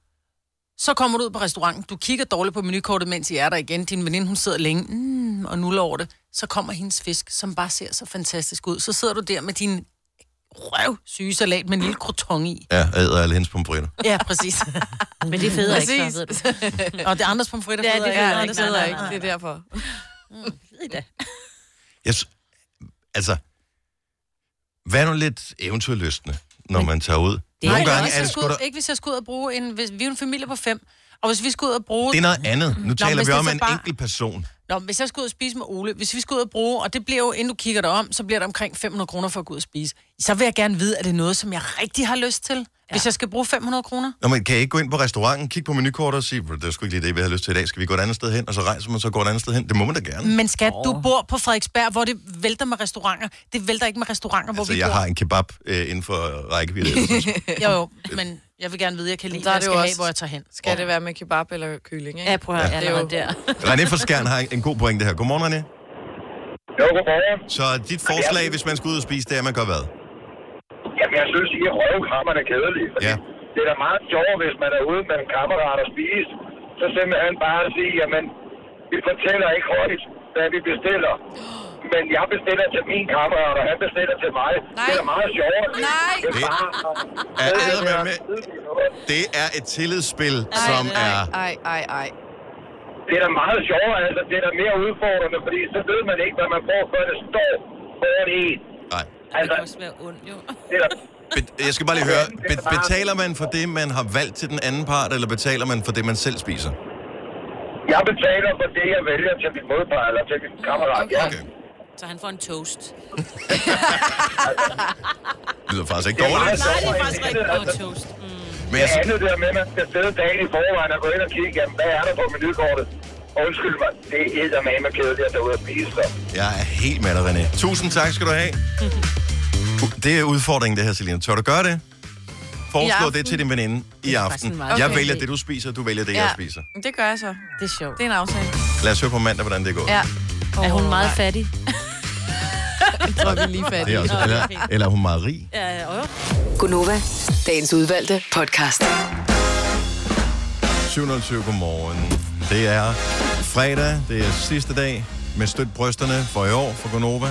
Så kommer du ud på restauranten, du kigger dårligt på menukortet, mens I er der igen, din veninde, hun sidder længe, mm, og nuller over det, så kommer hendes fisk, som bare ser så fantastisk ud. Så sidder du der med din røvsyge salat med en lille kroton i. Ja, jeg æder alle hendes pomfritter. Ja, præcis. Men det er federe ikke, Præcis. så ved du. og det er andres pomfritter. Ja, federe, det ikke? er Ja, ikke, det nej, ikke. Det er derfor. Ved I da. Jeg, altså, vær nu lidt eventyrlystende, når man tager ud. er Nogle gange er det sgu da... ikke hvis jeg skulle ud og bruge en... Hvis, vi er en familie på fem, og hvis vi skulle ud og bruge... Det er noget andet. Nu taler hvis vi det om en bare- enkelt person. Nå, hvis jeg skulle ud og spise med Ole, hvis vi skulle ud og bruge, og det bliver jo, inden du kigger dig om, så bliver det omkring 500 kroner for at gå ud og spise. Så vil jeg gerne vide, at det er noget, som jeg rigtig har lyst til. Ja. Hvis jeg skal bruge 500 kroner. Nå, men kan I ikke gå ind på restauranten, kigge på menukortet og sige, "Bro, det er sgu ikke lige det, vi har lyst til i dag. Skal vi gå et andet sted hen? Og så rejser man så går et andet sted hen. Det må man da gerne. Men skat, du bor på Frederiksberg, hvor det vælter med restauranter. Det vælter ikke med restauranter, hvor Altså, vi jeg bor. har en kebab øh, inden for rækkevidde. Jo, jo, men jeg vil gerne vide, at jeg kan lide, Der er hvad jeg det skal jo have, også- hvor jeg tager hen. Skal det være med kebab eller kylling, ikke? Ja, prøv at høre, det ja, er jo... der. René fra Skjern har en- god pointe her. Godmorgen, René. Jo, godmorgen. Så dit forslag, hvis man skal ud og spise, det er, at man gør hvad? Jamen, jeg synes, I er røvkrammerne kedelige. Ja. Det er da meget sjovt, hvis man er ude med en kammerat og spise. Så simpelthen bare at sige, jamen, vi fortæller ikke højt, hvad vi bestiller. Men jeg bestiller til min kammerat, og han bestiller til mig. Det er meget sjovt. Nej. Det er Det-. Er eddermame med- Det er et tillidsspil, som er... Ej, ej, ej. Det er da meget sjovt, altså. Det er da mere udfordrende, fordi så ved man ikke, hvad man får, før det står foran en. Nej. Det Altså, kan også være ondt, jo. det er da... Be- Jeg skal bare lige høre, be- betaler man for det, man har valgt til den anden part, eller betaler man for det, man selv spiser? Jeg betaler for det, jeg vælger til min modpart, eller til min kammerat. Ja. Okay. Så han får en toast. Det lyder faktisk ikke Det dårligt. Nej, det er faktisk rigtigt. Altså, Og toast. Mm. Men Det jeg, andet der med, at man skal sidde dagen i forvejen og gå ind og kigge, jamen, hvad er der på menukortet? Undskyld mig, det er helt med kedeligt at tage ud og spise. Så. jeg er helt med dig, René. Tusind tak skal du have. Det er udfordringen, det her, Selina. Tør du gøre det? Foreslå det til din veninde i aften. en meget Jeg vælger det, du spiser, du vælger det, jeg spiser. det gør jeg så. Det er sjovt. Det er en aftale. Lad os høre på mandag, hvordan det går. Ja. Er hun meget fattig? Tror, vi lige Det fattige. er også, eller, eller er hun meget rig? Ja, ja, jo. Gunova, dagens udvalgte podcast. 707, godmorgen. Det er fredag, det er sidste dag med støt brysterne for i år for Gonova.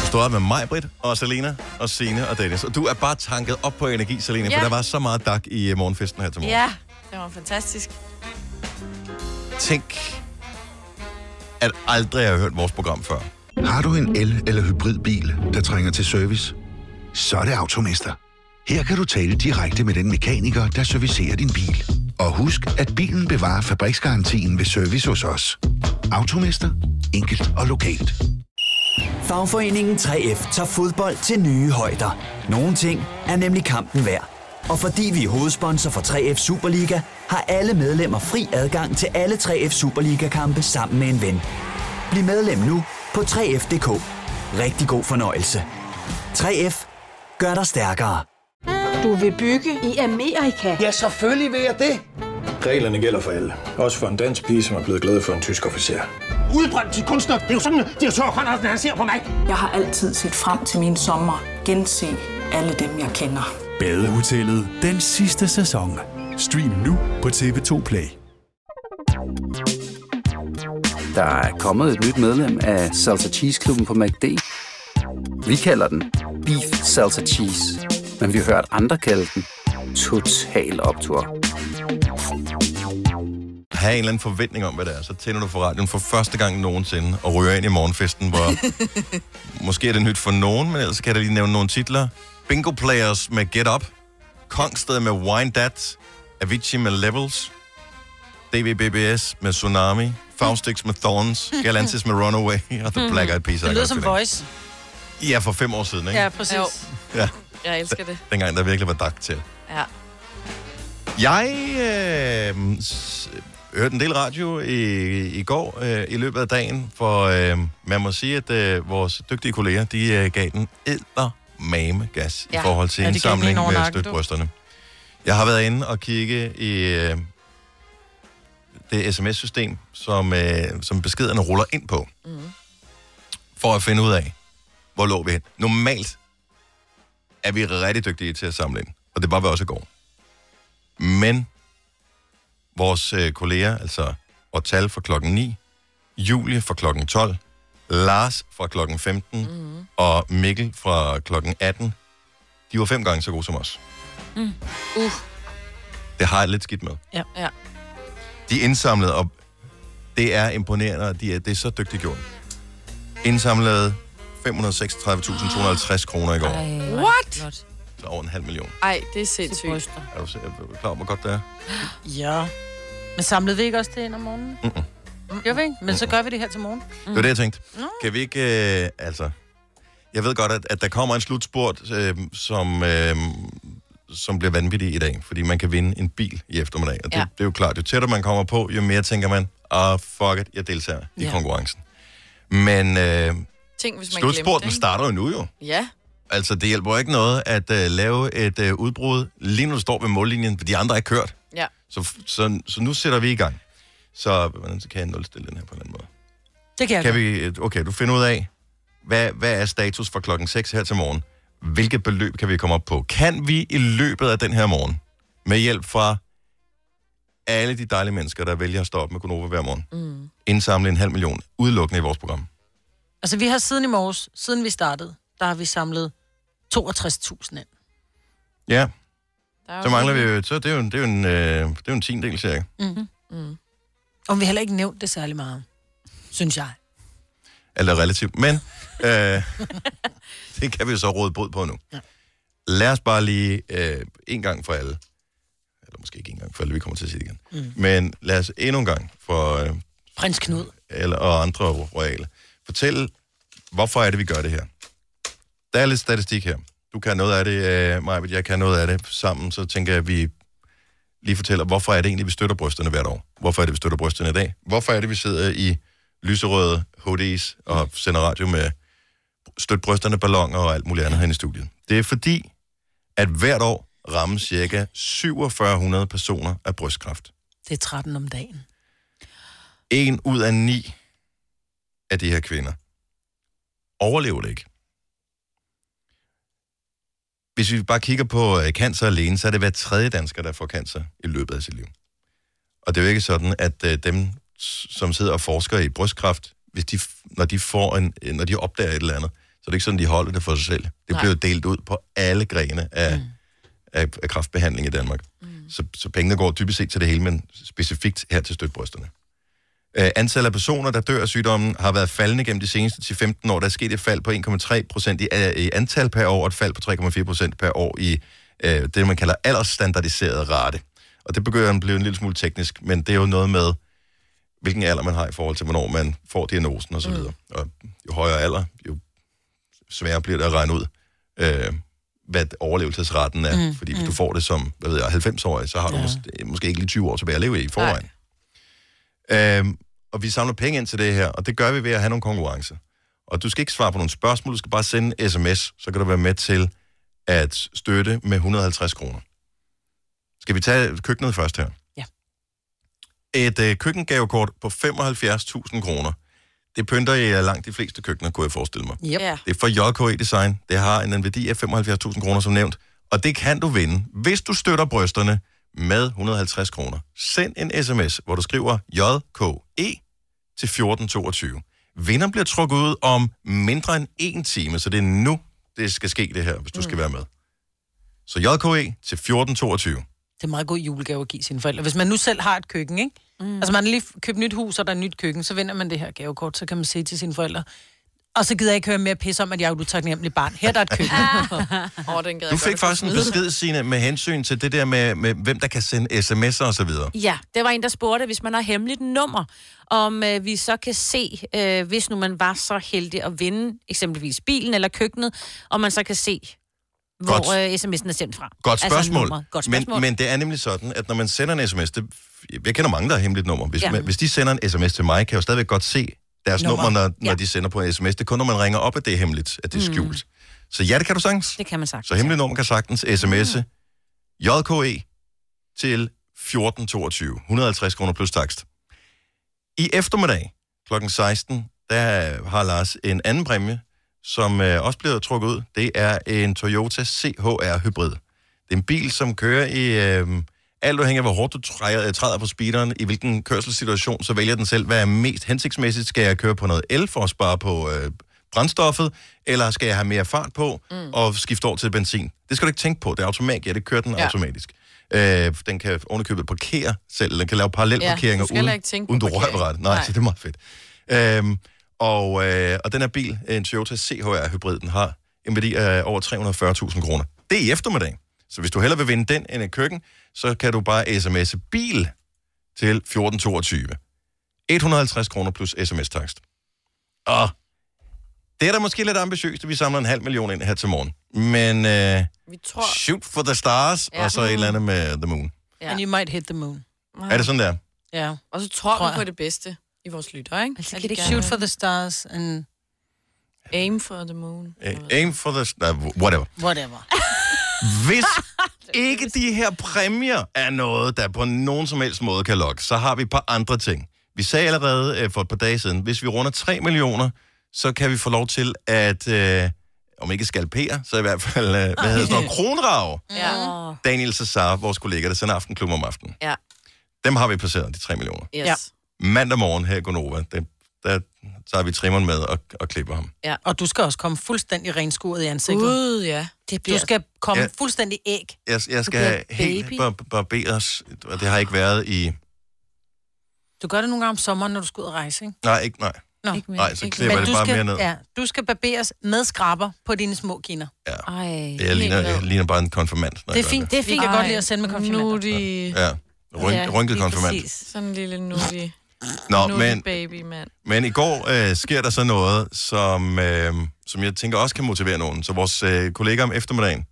Du står med mig, Britt, og Selena, og Sine og Dennis. Og du er bare tanket op på energi, Selena, Ja. for der var så meget dak i øh, morgenfesten her til morgen. Ja, det var fantastisk. Tænk, at aldrig har hørt vores program før. Har du en el- eller hybridbil, der trænger til service? Så er det Automester. Her kan du tale direkte med den mekaniker, der servicerer din bil. Og husk, at bilen bevarer fabriksgarantien ved service hos os. Automester. Enkelt og lokalt. Fagforeningen 3F tager fodbold til nye højder. Nogle ting er nemlig kampen værd. Og fordi vi er hovedsponsor for 3F Superliga, har alle medlemmer fri adgang til alle 3F Superliga-kampe sammen med en ven. Bliv medlem nu på 3F.dk. Rigtig god fornøjelse. 3F gør dig stærkere. Du vil bygge i Amerika? Ja, selvfølgelig vil jeg det. Reglerne gælder for alle. Også for en dansk pige, som er blevet glad for en tysk officer. Udbrændt til kunstner. Det er jo sådan, at direktør Conradsen, han ser på mig. Jeg har altid set frem til min sommer. Gense alle dem, jeg kender. Badehotellet den sidste sæson. Stream nu på TV2 Play. Der er kommet et nyt medlem af Salsa Cheese Klubben på MACD. Vi kalder den Beef Salsa Cheese, men vi har hørt andre kalde den Total Optor. Have en eller anden forventning om, hvad det er. Så tænder du for radioen for første gang nogensinde og ryger ind i morgenfesten, hvor måske er det nyt for nogen, men ellers kan jeg lige nævne nogle titler. Bingo Players med Get Up. Kongsted med Wine Dat. Avicii med Levels. DVBBS med Tsunami. Faustix med Thorns. Galantis med Runaway. Og The Black Eyed Peas. Det lyder som Voice. Ja, for fem år siden, ikke? Ja, præcis. Jo. Ja. Jeg elsker det. Dengang der virkelig var dag til. Ja. Jeg øh, s- hørte en del radio i, i går øh, i løbet af dagen, for øh, man må sige, at øh, vores dygtige kolleger, de øh, gav den æder mame gas ja. I forhold til Ja, indsamling med støtbrysterne. Jeg har været inde og kigge i øh, det sms-system, som, øh, som beskederne ruller ind på, Mm. for at finde ud af, hvor lå vi hen. Normalt er vi rigtig dygtige til at samle ind, og det var vi også i går. Men vores øh, kolleger, altså Ortal fra klokken 9, Julie fra klokken 12, Lars fra klokken 15 mm. og Mikkel fra klokken 18, de var fem gange så gode som os. Mm. Uh. Det har jeg lidt skidt med. Ja. ja. De er indsamlet, og det er imponerende, og de er, det er så dygtigt gjort. Indsamlet 536.250 kroner i går. What? Så over en halv million. Ej, det er sindssygt. Er du, er du klar over, hvor godt det er? Ja. Men samlede vi ikke også det ind om morgenen? Mm-mm. Gør vi ikke? Men så gør vi det her til morgen. Det var det, jeg tænkte. Kan vi ikke, øh, altså... Jeg ved godt, at, at der kommer en slutspurt, øh, som, øh, som bliver vanvittig i dag, fordi man kan vinde en bil i eftermiddag. Og det, Ja. det er jo klart, jo tættere man kommer på, jo mere tænker man, ah, fuck it, jeg deltager i Ja. konkurrencen. Men øh, Tænk, hvis man glemte slutspurten det. starter jo nu jo. Ja. Altså, det hjælper ikke noget at uh, lave et uh, udbrud, lige nu du står ved mållinjen, for de andre er kørt. Ja. Så, så, så nu sætter vi i gang. Så, hvordan kan jeg nulstille den her på en anden måde? Det kan jeg Kan godt. vi, øh, okay, du finder ud af, hvad, hvad er status fra klokken 6 her til morgen? Hvilket beløb kan vi komme op på? Kan vi i løbet af den her morgen, med hjælp fra alle de dejlige mennesker, der vælger at stå op med Gunova hver morgen, Mm. indsamle en halv million udelukkende i vores program? Altså, vi har siden i morges, siden vi startede, der har vi samlet 62.000 ind. Ja, så mangler vi jo, så det er jo, en- det er jo en, øh, det er jo en tiendel cirka. Mm. Mm. Og vi har heller ikke nævnt det særlig meget, synes jeg. Alt er relativt, men øh, det kan vi så råde bod på nu. Ja. Lad os bare lige øh, en gang for alle, eller måske ikke en gang for alle, vi kommer til at sige det igen, Mm. men lad os endnu en gang for øh, Prins Knud. eller, og andre royale fortælle, hvorfor er det, vi gør det her. Der er lidt statistik her. Du kan noget af det, øh, Maja, jeg kan noget af det sammen, så tænker jeg, at vi lige fortæller, hvorfor er det egentlig, vi støtter brysterne hvert år? Hvorfor er det, vi støtter brysterne i dag? Hvorfor er det, vi sidder i lyserøde hoodies og sender radio med støt brysterne, ballonger og alt muligt andet herinde i studiet? Det er fordi, at hvert år rammes cirka 4700 personer af brystkræft. Det er 13 om dagen. En ud af ni af de her kvinder overlever det ikke. Hvis vi bare kigger på øh, cancer alene, så er det hver tredje dansker, der får cancer i løbet af sit liv. Og det er jo ikke sådan, at øh, dem, som sidder og forsker i brystkræft, hvis de, når, de får en, øh, når de opdager et eller andet, så er det ikke sådan, de holder det for sig selv. Det Nej. bliver delt ud på alle grene af, mm. af, af kræftbehandling i Danmark. Mm. Så, så pengene går typisk set til det hele, men specifikt her til støtbrysterne. Øh, antallet af personer, der dør af sygdommen, har været faldende gennem de seneste 10-15 år. Der er sket et fald på 1,3 procent i, øh, i antal per år, og et fald på 3,4 procent per år i øh, det, man kalder aldersstandardiseret rate. Og det begynder at blive en lille smule teknisk, men det er jo noget med, hvilken alder man har i forhold til, hvornår man får diagnosen osv. Mm. Og jo højere alder, jo sværere bliver det at regne ud, øh, hvad overlevelsesretten er. Mm. Fordi hvis mm. du får det som hvad ved jeg, 90-årig, så har du Ja. måske, måske ikke lige 20 år tilbage at leve i i forvejen. Øhm, og vi samler penge ind til det her, og det gør vi ved at have nogle konkurrencer. Og du skal ikke svare på nogle spørgsmål, du skal bare sende en sms, så kan du være med til at støtte med 150 kroner. Skal vi tage køkkenet først her? Ja. Et øh, køkkengavekort på 75.000 kroner. Det pynter i øh, langt de fleste køkkener, kunne jeg forestille mig. Yep. Ja. Det er fra JKE Design. Det har en, en værdi af 75.000 kroner, som nævnt. Og det kan du vinde, hvis du støtter brysterne med 150 kroner. Send en sms, hvor du skriver JKE til 1422. Vinderen bliver trukket ud om mindre end en time, så det er nu, det skal ske det her, hvis du mm. skal være med. Så JKE til 1422. Det er en meget god julegave at give sine forældre. Hvis man nu selv har et køkken, ikke? Mm. Altså man har lige købt nyt hus, og der er nyt køkken, så vinder man det her gavekort, så kan man sige til sine forældre, og så gider jeg ikke høre mere pis om, at jeg er et utaknemmeligt barn. Her er der et køkken. Åh, den Du fik faktisk en besked, Signe, med hensyn til det der med, med hvem der kan sende sms'er og så videre. Ja, det var en, der spurgte, hvis man har hemmeligt nummer, om øh, vi så kan se, øh, hvis nu man var så heldig at vinde eksempelvis bilen eller køkkenet, om man så kan se, hvor øh, sms'en er sendt fra. Godt Altså spørgsmål. nummeret. Godt spørgsmål. Men, men det er nemlig sådan, at når man sender en sms, det, jeg kender mange, der har hemmeligt nummer. Hvis, Ja. man, hvis de sender en sms til mig, kan jeg jo stadigvæk godt se deres Nummer. nummer, når, når Ja. de sender på en sms. Det er kun, når man ringer op, at det er hemmeligt, at det er Mm. skjult. Så ja, det kan du sagtens. Det kan man sagtens. Så hemmeligt nummer kan sagtens sms'e JKE til 1422. 150 kroner plus takst. I eftermiddag kl. 16, der har Lars en anden præmie, som øh, også bliver trukket ud. Det er en Toyota CHR Hybrid. Det er en bil, som kører i... Øh, alt afhængig af, hvor hårdt du træder, træder på speederen, i hvilken kørselssituation, så vælger den selv, hvad er mest hensigtsmæssigt. Skal jeg køre på noget el for at spare på øh, brændstoffet, eller skal jeg have mere fart på mm. og skifte over til benzin? Det skal du ikke tænke på. Det er automat. Ja, det kører den Ja. automatisk. Øh, den kan ovenikøbet parkere selv. Den kan lave parallelparkeringer Ja, du uden, ikke uden du rører. Nej, Nej. så det er meget fedt. Øhm, og, øh, og den her bil, en Toyota CHR Hybrid, den har en værdi af over 340.000 kroner. Det er i eftermiddag. Så hvis du hellere vil vinde den end et køkken, så kan du bare sms'e bil til 1422. 150 kroner plus sms-takst. Og det er da måske lidt ambitiøst, at vi samler en halv million ind her til morgen. Men øh, Vi tror... shoot for the stars, Ja. og så et eller andet med the moon. Ja. And you might hit the moon. Er det sådan der? Ja. Og så tror, Tror vi på det bedste i vores lytter, ikke? Altså, kan det ikke shoot for the stars and Aim for the moon. Øh, Aim for the... Uh, whatever. whatever? Hvis ikke de her præmier er noget, der på nogen som helst måde kan lokke, så har vi et par andre ting. Vi sagde allerede øh, for et par dage siden, hvis vi runder 3 millioner, så kan vi få lov til at, øh, om ikke skalpere, så i hvert fald, øh, hvad hedder sådan noget, kronrave. Ja. Daniel Cesar, vores kollega, der sender Aftenklub om aftenen. Ja. Dem har vi passeret, de 3 millioner. Yes. Ja. Mandag morgen her i Gonova, der, der tager vi trimmeren med og, og klipper ham. ja. Og du skal også komme fuldstændig renskuret i ansigtet. Gud, ja. Det bliver... Du skal komme Ja. fuldstændig æg. Jeg, jeg skal have helt bar- barberes, og det har ikke været i... Du gør det nogle gange om sommeren, når du skal ud og rejse, ikke? Nej, ikke, nej. Nå. Ikke Nej, så klipper jeg det du bare skal, mere ned. Ja, du skal barberes med skrabber på dine små kinder. Ja. Ej, Det er, ligner, jeg ligner bare en konfirmand. når Det er jeg fint, det er fint. Jeg kan godt lide at sende med konfirmander. Nutty. Ja, Ryn, rynket konfirmand. Sådan en lille nutty. Nå, nutty men, baby, mand. men i går øh, sker der så noget, som, øh, som jeg tænker også kan motivere nogen. Så vores øh, kollega om eftermiddagen,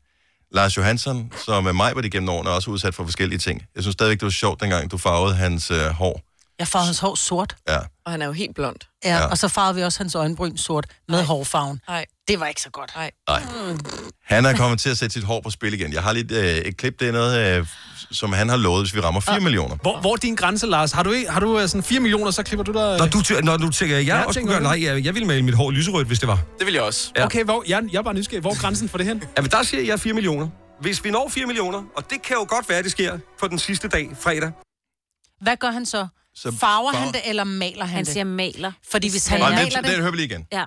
Lars Johansson, som er mig, var det gennem årene, også udsat for forskellige ting. Jeg synes stadigvæk, det var sjovt, dengang du farvede hans øh, hår. Jeg farvede hans hår sort. Ja. Og han er jo helt blond. Ja, Ja. og så farvede vi også hans øjenbryn sort med Ej. hårfarven. Nej. Det var ikke så godt. Nej. Han er kommet til at sætte sit hår på spil igen. Jeg har lidt øh, et klip, det er noget, øh, som han har lovet, hvis vi rammer 4 millioner. Hvor, hvor er din grænse, Lars? Har du, ikke- har du øh, sådan 4 millioner, så klipper du dig... Når du, tæ- når du tænker, jeg Ja, ja, også tænker gøre, nej, jeg, jeg ville male mit hår lyserødt, hvis det var. Det vil jeg også. Ja. Okay, hvor, jeg, jeg er bare nysgerrig. Hvor er grænsen for det hen? Ja, men der siger jeg 4 millioner. Hvis vi når 4 millioner, og det kan jo godt være, det sker på den sidste dag, fredag. Hvad gør han så? Så Farver farver- han det, eller maler han, Han det? siger maler. Fordi hvis han maler det, det... det hører vi lige igen. Ja.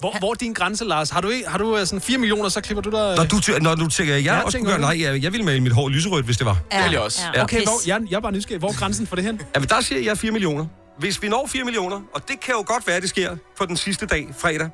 Hvor, hvor er din grænse, Lars? Har du, ikke- har du øh, sådan 4 millioner, så klipper du dig... Når du, tæ- når du tænker, jeg Ja, ja, også tænker gøre, nej, jeg, jeg ville male mit hår lyserødt, hvis det var. Det vil jeg også. Ja. Okay, hvor, jeg, jeg er bare nysgerrig. Hvor er grænsen for det hen? Ja, men der siger jeg 4 millioner. Hvis vi når 4 millioner, og det kan jo godt være, det sker på den sidste dag, fredag.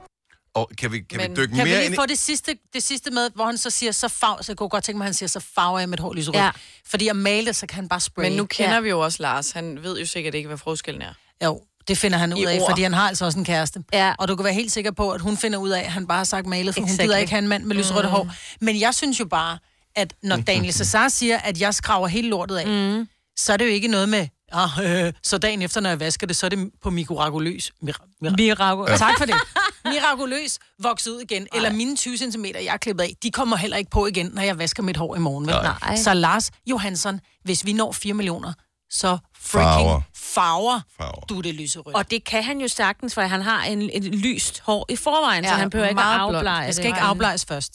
Og kan vi, kan vi dykke kan vi mere lige ind i... få det sidste, det sidste med, hvor han så siger, så farv, så jeg kunne godt tænke mig, at han siger, så farver jeg mit hår lyserødt. Ja. Fordi at male det, så kan han bare spraye. Men nu kender ja. vi jo også Lars. Han ved jo sikkert ikke, hvad forskellen er. Jo, det finder han ud I af, ord. fordi han har altså også en kæreste. Ja. Og du kan være helt sikker på, at hun finder ud af, at han bare har sagt malet, for exactly. hun gider ikke have en mand med lyserødt Mm. hår. Men jeg synes jo bare, at når Daniel Cesar siger, at jeg skraver hele lortet af, mm. så er det jo ikke noget med, ah, øh, så dagen efter, når jeg vasker det, så er det på mirakuløs. Mira, mira, Miraku- Ja. Tak for det. Mirakuløs vokset ud igen. Eller mine 20 cm, jeg er klippet af, de kommer heller ikke på igen, når jeg vasker mit hår i morgen. Vel? Nej. Så Lars Johansson, hvis vi når 4 millioner, så Farver. freaking farver, farver. du det lyserødt. Og det kan han jo sagtens, for han har en, et lyst hår i forvejen, ja, så han behøver ikke afbleje Jeg skal det. ikke afblejes først.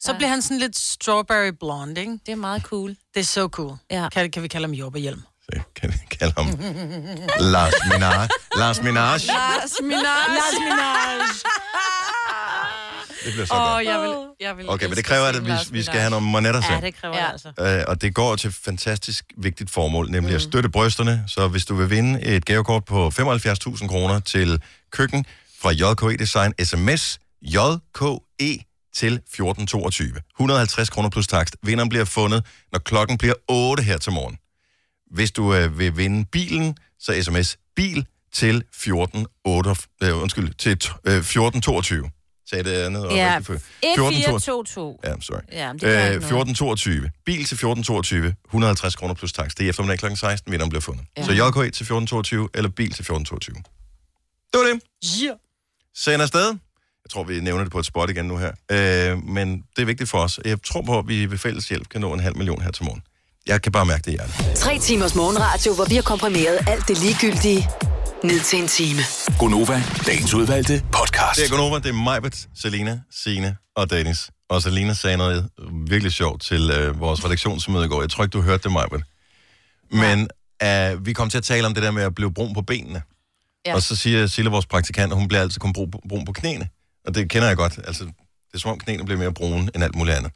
Så Ja. bliver han sådan lidt strawberry blonde, ikke? Det er meget cool. Det er så cool. Ja. Kan, kan vi kalde ham Jobberhjelm? Kan vi kalde ham Lars Minaj. Lars Minaj. Lars Minaj. Lars Minaj. Det bliver så Åh, godt. oh, jeg vil, jeg vil Okay, men det kræver, at vi, vi skal have nogle monetter Ja, det kræver det altså. Øh, og det går til et fantastisk vigtigt formål, nemlig at støtte brysterne. Så hvis du vil vinde et gavekort på 75.000 kroner til køkken fra JKE Design, sms JKE til 1422. 150 kroner plus takst. Vinderen bliver fundet, når klokken bliver 8 her til morgen. Hvis du øh, vil vinde bilen, så sms bil til 14, øh, undskyld, til øh, 1422. Sagde det andet? og Ja, rigtigt før. 1422. Ja, sorry. Ja, det Øh, noget. 1422. Bil til 1422. 150 kroner plus tax. Det er eftermiddag kl. 16, vinderen bliver fundet. Ja. Ja. Så JK til 1422, eller bil til 1422. Det var det. Yeah. Send afsted. Jeg tror, vi nævner det på et spot igen nu her. Øh, men det er vigtigt for os. Jeg tror på, at vi ved fælles hjælp kan nå en halv million her til morgen. Jeg kan bare mærke det i hjertet. Tre timers morgenradio, hvor vi har komprimeret alt det ligegyldige ned til en time. Gonova, dagens udvalgte podcast. Det er Gonova, det er Majbet, Selina, Sine og Dennis. Og Selina sagde noget virkelig sjovt til øh, vores redaktionsmøde i går. Jeg tror ikke, du hørte det, Majbet. Men øh, vi kom til at tale om det der med at blive brun på benene. Ja. Ja. Og så siger Sille, vores praktikant, at hun bliver altid kun brun på knæene. Og det kender jeg godt. Altså, det er som om knæene bliver mere brune end alt muligt andet.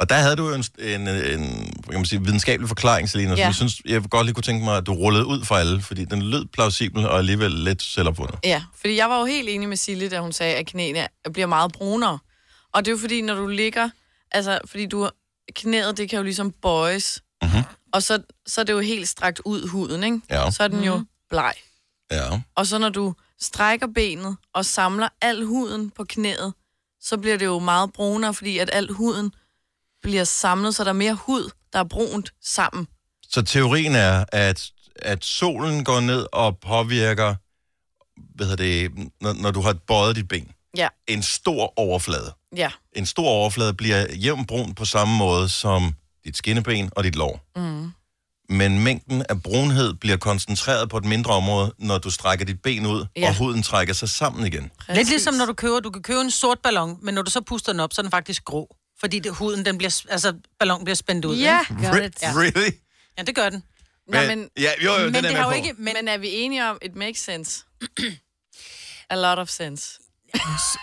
Og der havde du jo en, en, en kan man sige, videnskabelig forklaring, Selina, ja. Som jeg synes, jeg godt lige kunne tænke mig, at du rullede ud for alle, fordi den lød plausibel og alligevel lidt selvopfundet. Ja, fordi jeg var jo helt enig med Sille, da hun sagde, at knæene bliver meget brunere. Og det er jo fordi, når du ligger, altså fordi du, knæet, det kan jo ligesom bøjes. Mm-hmm. Og så, så er det jo helt strakt ud huden, ikke? Ja. Så er den jo bleg. Ja. Og så når du strækker benet og samler al huden på knæet, så bliver det jo meget brunere, fordi at al huden bliver samlet, så der er mere hud, der er brunt sammen. Så teorien er, at, at solen går ned og påvirker, hvad hedder det, når, når du har bøjet dit ben, Ja, en stor overflade. ja. En stor overflade bliver jævnt brun på samme måde som dit skinneben og dit lår. Mm. Men mængden af brunhed bliver koncentreret på et mindre område, når du strækker dit ben ud, Ja. og huden trækker sig sammen igen. Lidt ligesom når du køber, du kan købe en sort ballon, men når du så puster den op, så er den faktisk grå. Fordi det, huden, den bliver, altså ballonen bliver spændt ud. Ja, ikke? Re- really? Ja, det gør den. Nå, Men- men, ja, jo, jo, den er det har jo ikke, men, men er vi enige om, it makes sense? A lot of sense.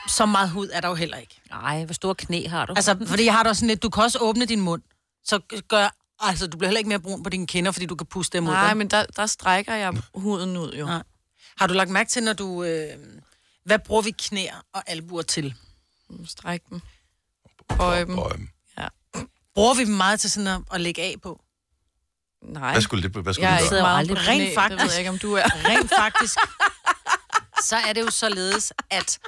Så meget hud er der jo heller ikke. Nej, hvor store knæ har du? Altså, fordi jeg har da også sådan lidt, du kan også åbne din mund, så gør, altså, du bliver heller ikke mere brun på dine kinder, fordi du kan puste dem ud. Nej, men der, der strækker jeg huden ud jo. Nej. Har du lagt mærke til, når du... Øh, hvad bruger vi knæer og albuer til? Stræk dem. Bøje dem. Ja. Bruger vi dem meget til sådan at, at lægge af på? Nej. Hvad skulle det, hvad skulle Jeg det gøre? meget aldrig rent faktisk. det ved jeg ikke, om du er. Rent faktisk, så er det jo således, at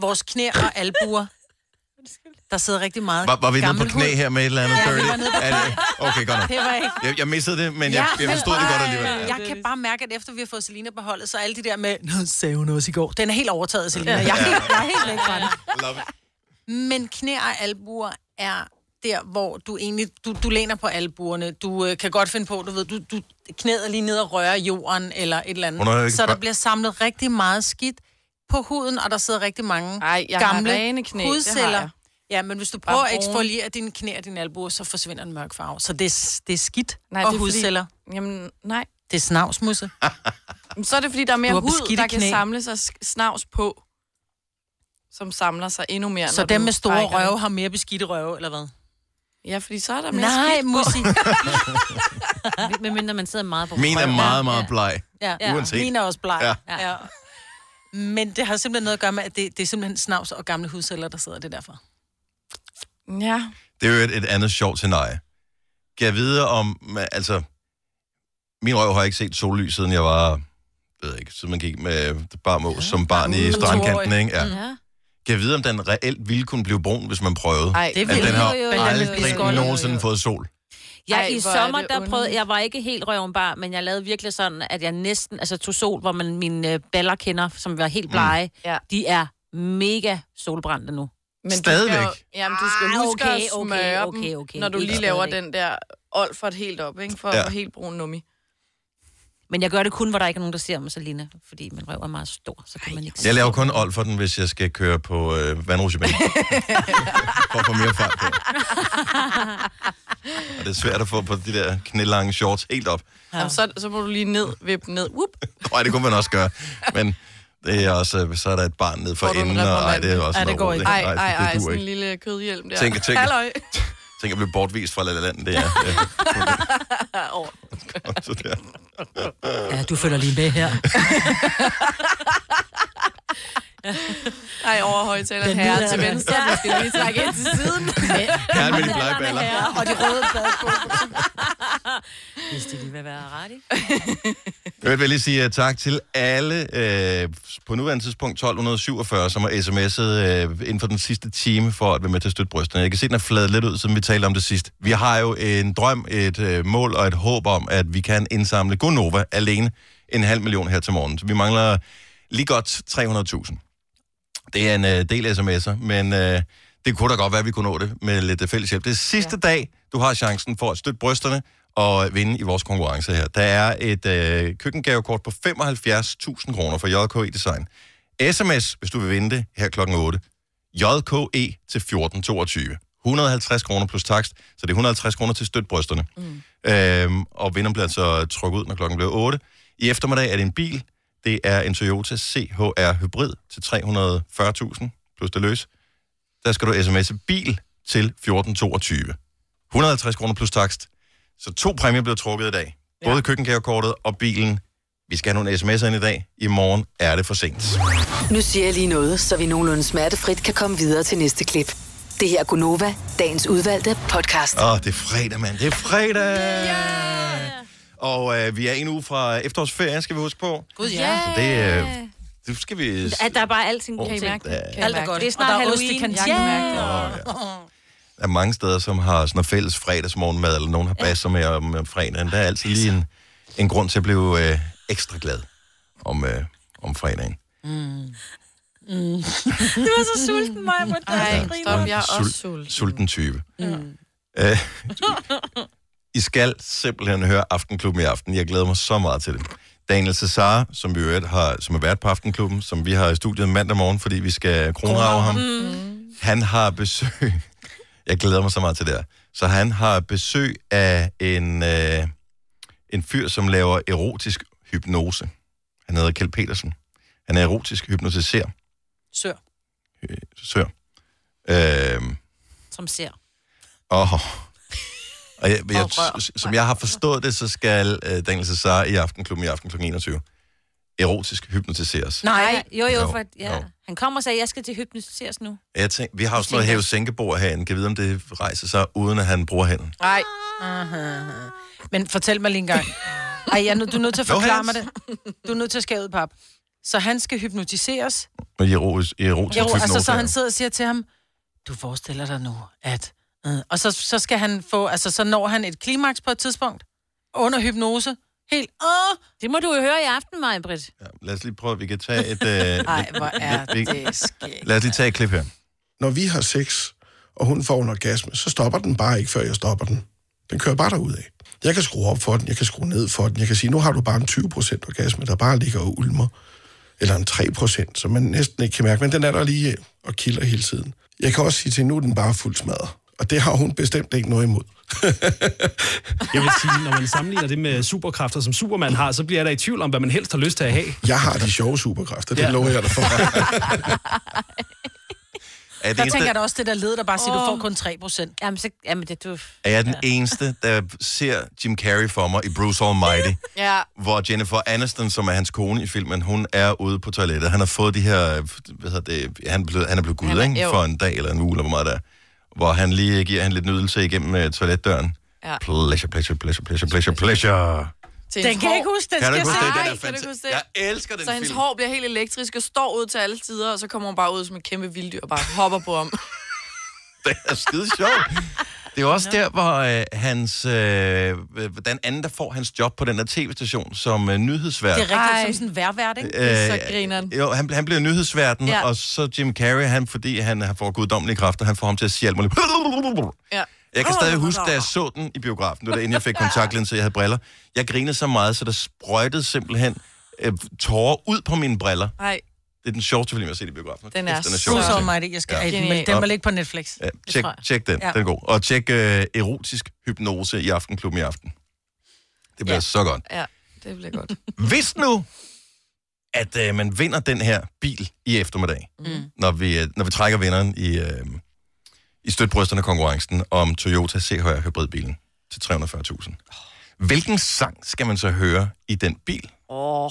vores knæ og albuer, der sidder rigtig meget Var, var vi nede på knæ hud. her med et eller andet Ja, vi var nede på Er okay, godt nok. Det var ikke. Jeg, jeg missede det, men jeg, jeg forstod det godt alligevel. Jeg kan bare mærke, at efter vi har fået Selina på holdet, så er alle de der med, Nå, sagde hun også i går. Den er helt overtaget, Selina. Jeg er helt, jeg er helt væk fra det. Love it. Men knæ og albuer er der, hvor du egentlig, du, du læner på albuerne. Du øh, kan godt finde på, du ved, du, du knæder lige ned og rører jorden eller et eller har andet. Så der bliver samlet rigtig meget skidt på huden, og der sidder rigtig mange Ej, jeg har gamle rene knæ, det har hudceller. jeg. Ja, men hvis du prøver at eksfoliere dine knæ og dine albuer, så forsvinder en mørk farve. Så det, er- det er skidt Nej, og det er fordi- hudceller. Jamen, nej. Det er snavsmusse. Men Så er det, fordi der er mere har hud, der kan knæ. samle sig snavs på, som samler sig endnu mere. Så dem med store trækker røve har mere beskidte røve, eller hvad? Ja, fordi så er der mere Nej, skidt på. Musi. Men mindre man sidder meget på Min er meget, meget bleg. Ja, Uanset. Min er også bleg. Ja. Ja. ja. Men det har simpelthen noget at gøre med, at det, det er simpelthen snavs og gamle hudceller, der sidder det er derfor. Ja. Det er jo et, et andet sjovt scenarie. Kan jeg vide om, altså, min røv har ikke set sollys, siden jeg var, ved jeg ikke, siden man gik med bare mås som barn i strandkanten, ikke? Ja. Ja. Kan jeg vide, om den reelt ville kunne blive brun, hvis man prøvede? Ej, det ville den har jo, jo, jo. Aldrig nogensinde fået sol. Ja, Ej, i er sommer, der prøvede, jeg var ikke helt røvenbar, men jeg lavede virkelig sådan, at jeg næsten, altså tog sol, hvor man mine øh, baller kender, som var helt blege, mm. Ja. de er mega solbrændte nu. Men du Stadigvæk? Skal jo, jamen, du skal Ah, huske okay, at okay, smøre okay, dem, okay. når du lige laver stadigvæk. den der olfert helt op, ikke? For Ja. helt brun nummi. Men jeg gør det kun, hvor der ikke er nogen, der ser mig, Selina, fordi min røv er meget stor, så kan man ikke Jeg laver kun old for den, hvis jeg skal køre på øh, vandrutsjebane. for at få mere fart på. Og det er svært at få på de der knælange shorts helt op. Ja. Jamen, så, så må du lige ned, vippe ned. Whoop. Nej, det kunne man også gøre. Men det er også, øh, så er der et barn ned for enden, og ej, det er også Ej, det går ikke. Ej, Nej, ej, det ej, sådan en lille kødhjelm der. Tænk, tænk, Halløj. tænk at blive bortvist fra La La Land, det er. Ja, du følger lige med her. Ej, over højtaleren herre lyder til venstre. Ja. Du skal lige trække ind til siden. Herren med de blege baller. Og de røde badsko. Hvis det lige vil være ret i. Jeg vil lige sige uh, tak til alle øh, på nuværende tidspunkt 1247, som har sms'et øh, inden for den sidste time for at være med til at støtte brysterne. Jeg kan se, den er fladet lidt ud, som vi talte om det sidst. Vi har jo en drøm, et øh, mål og et håb om, at vi kan indsamle Gonova alene en halv million her til morgen. Så vi mangler lige godt 300.000. Det er en øh, del sms'er, men øh, det kunne da godt være, at vi kunne nå det med lidt øh, fælles hjælp. Det er sidste ja. dag, du har chancen for at støtte brysterne og vinde i vores konkurrence her. Der er et øh, køkkengavekort på 75.000 kroner for JKE Design. SMS, hvis du vil vinde det her klokken 8. JKE til 1422. 150 kroner plus takst, så det er 150 kroner til støt brysterne. Mm. Øhm, og vinderen bliver altså trukket ud, når klokken bliver 8. I eftermiddag er det en bil. Det er en Toyota CHR Hybrid til 340.000 plus det løs. Der skal du sms'e bil til 1422. 150 kroner plus takst. Så to præmier bliver trukket i dag. Både ja. køkkengavekortet og bilen. Vi skal have nogle sms'er ind i dag. I morgen er det for sent. Nu siger jeg lige noget, så vi nogenlunde smertefrit kan komme videre til næste klip. Det her er Gunova, dagens udvalgte podcast. Åh, det er fredag, mand. Det er fredag! Yeah! Og øh, vi er en uge fra efterårsferie, skal vi huske på. Gud, ja. Så det, øh, det skal vi... At der er bare alting Kan I mærke det? Kan I Alt er mærke godt. Det er snart og der er ost i Halloween. kantinen. Jeg kan mærke det. Der er mange steder, som har sådan noget fælles fredagsmorgenmad, eller nogen har basser med om fredagen. Der er altid lige en, en grund til at blive øh, ekstra glad om, øh, om fredagen. Mm. det var så sulten, mig på det. Ej, stop, jeg er også Sul- sulten. Sulten type. Mm. Øh, I skal simpelthen høre Aftenklubben i aften. Jeg glæder mig så meget til det. Daniel Cesar, som vi jo øvrigt har, som er vært på Aftenklubben, som vi har i studiet mandag morgen, fordi vi skal kronrave ham. Mm. Han har besøg... Jeg glæder mig så meget til det her. Så han har besøg af en, øh, en fyr, som laver erotisk hypnose. Han hedder Kjeld Petersen. Han er erotisk hypnotiser. Sør. Sør. Øhm, Som ser. og, og jeg, jeg, Og som jeg har forstået det, så skal øh, Daniel Cesar i Aftenklubben i aften kl. 21 erotisk hypnotiseres. Nej, jo, jo, Jo, for, ja. jo. Han kommer og sagde, at jeg skal til hypnotiseres nu. Jeg tænker, vi har jo sådan noget hæve sænkebord herinde. Kan vi vide, om det rejser sig, uden at han bruger hænden? Nej. Men fortæl mig lige en gang. Ej, jeg, er du er nødt til at forklare mig det. Du er nødt til at skære ud, pap. Så han skal hypnotiseres. Med erotisk, erotisk Jo, hypnose. altså, så han sidder og siger til ham, du forestiller dig nu, at... Øh, og så, så skal han få... Altså, så når han et klimaks på et tidspunkt. Under hypnose. Helt... Åh! Det må du jo høre i aften, Maja, Britt. Ja, lad os lige prøve, at vi kan tage et... Øh, Ej, hvor er vi- det skægt. Lad os lige tage et klip her. Når vi har sex, og hun får en orgasme, så stopper den bare ikke, før jeg stopper den. Den kører bare derud af. Jeg kan skrue op for den, jeg kan skrue ned for den. Jeg kan sige, nu har du bare en 20% orgasme, der bare ligger og ulmer. Eller en 3%, som man næsten ikke kan mærke, men den er der lige og kilder hele tiden. Jeg kan også sige til nu er den bare fuld smadret. Og det har hun bestemt ikke noget imod. Jeg vil sige, når man sammenligner det med superkræfter, som Superman har, så bliver jeg da i tvivl om, hvad man helst har lyst til at have. Jeg har de sjove superkræfter, det Ja. lover jeg dig for. Er det Der eneste- tænker jeg da også det der led, der bare siger, du Åh. får kun 3 procent. Jamen, så, jamen det du... Er jeg den eneste, der ser Jim Carrey for mig i Bruce Almighty? Ja. hvor Jennifer Aniston, som er hans kone i filmen, hun er ude på toilettet. Han har fået de her, hvad hedder det, han er blevet, han er blevet gud, Han er- ikke? jo. For en dag eller en uge, eller hvor meget der Hvor han lige giver hende lidt nydelse igennem uh, toiletdøren. Ja. Pleasure, pleasure, pleasure, pleasure, pleasure, pleasure. Den kan jeg ikke huske, den Kan skal huske det? se. Den er det? Jeg elsker den Så hendes film. hår bliver helt elektrisk og står ud til alle sider, og så kommer hun bare ud som et kæmpe vilddyr og bare hopper på ham. Det er skide sjovt. Det er jo også der, hvor øh, hans, øh, den anden, der får hans job på den der tv-station som øh, nyhedsvært. Det er rigtigt som sådan en værvært, ikke? Er så Øh, grineren. Jo, han, han bliver nyhedsverden, Ja. og så Jim Carrey, han, fordi han har fået guddommelige kræfter, han får ham til at sige alt muligt. Ja. Jeg kan stadig huske, da jeg så den i biografen, det var da inden jeg fik kontaktlinser, så jeg havde briller. Jeg grinede så meget, så der sprøjtede simpelthen øh, tårer ud på mine briller. Nej, Det er den sjoveste film, jeg har set i biografen. Den er Kæft, så- sjov. Bruce Almighty, jeg skal Ja. den, men den må ligge på Netflix. Ja, Det tjek, tjek den, Ja. ja. den er god. Og tjek øh, erotisk hypnose i Aftenklubben i aften. Det bliver ja. så godt. ja, det bliver godt. Hvis nu, at øh, man vinder den her bil i eftermiddag, mm. når, vi, øh, når vi trækker vinderen i, øh, i støtbrysterne konkurrencen om Toyota CHR hybridbilen til 340.000. Hvilken sang skal man så høre i den bil? Åh. Oh.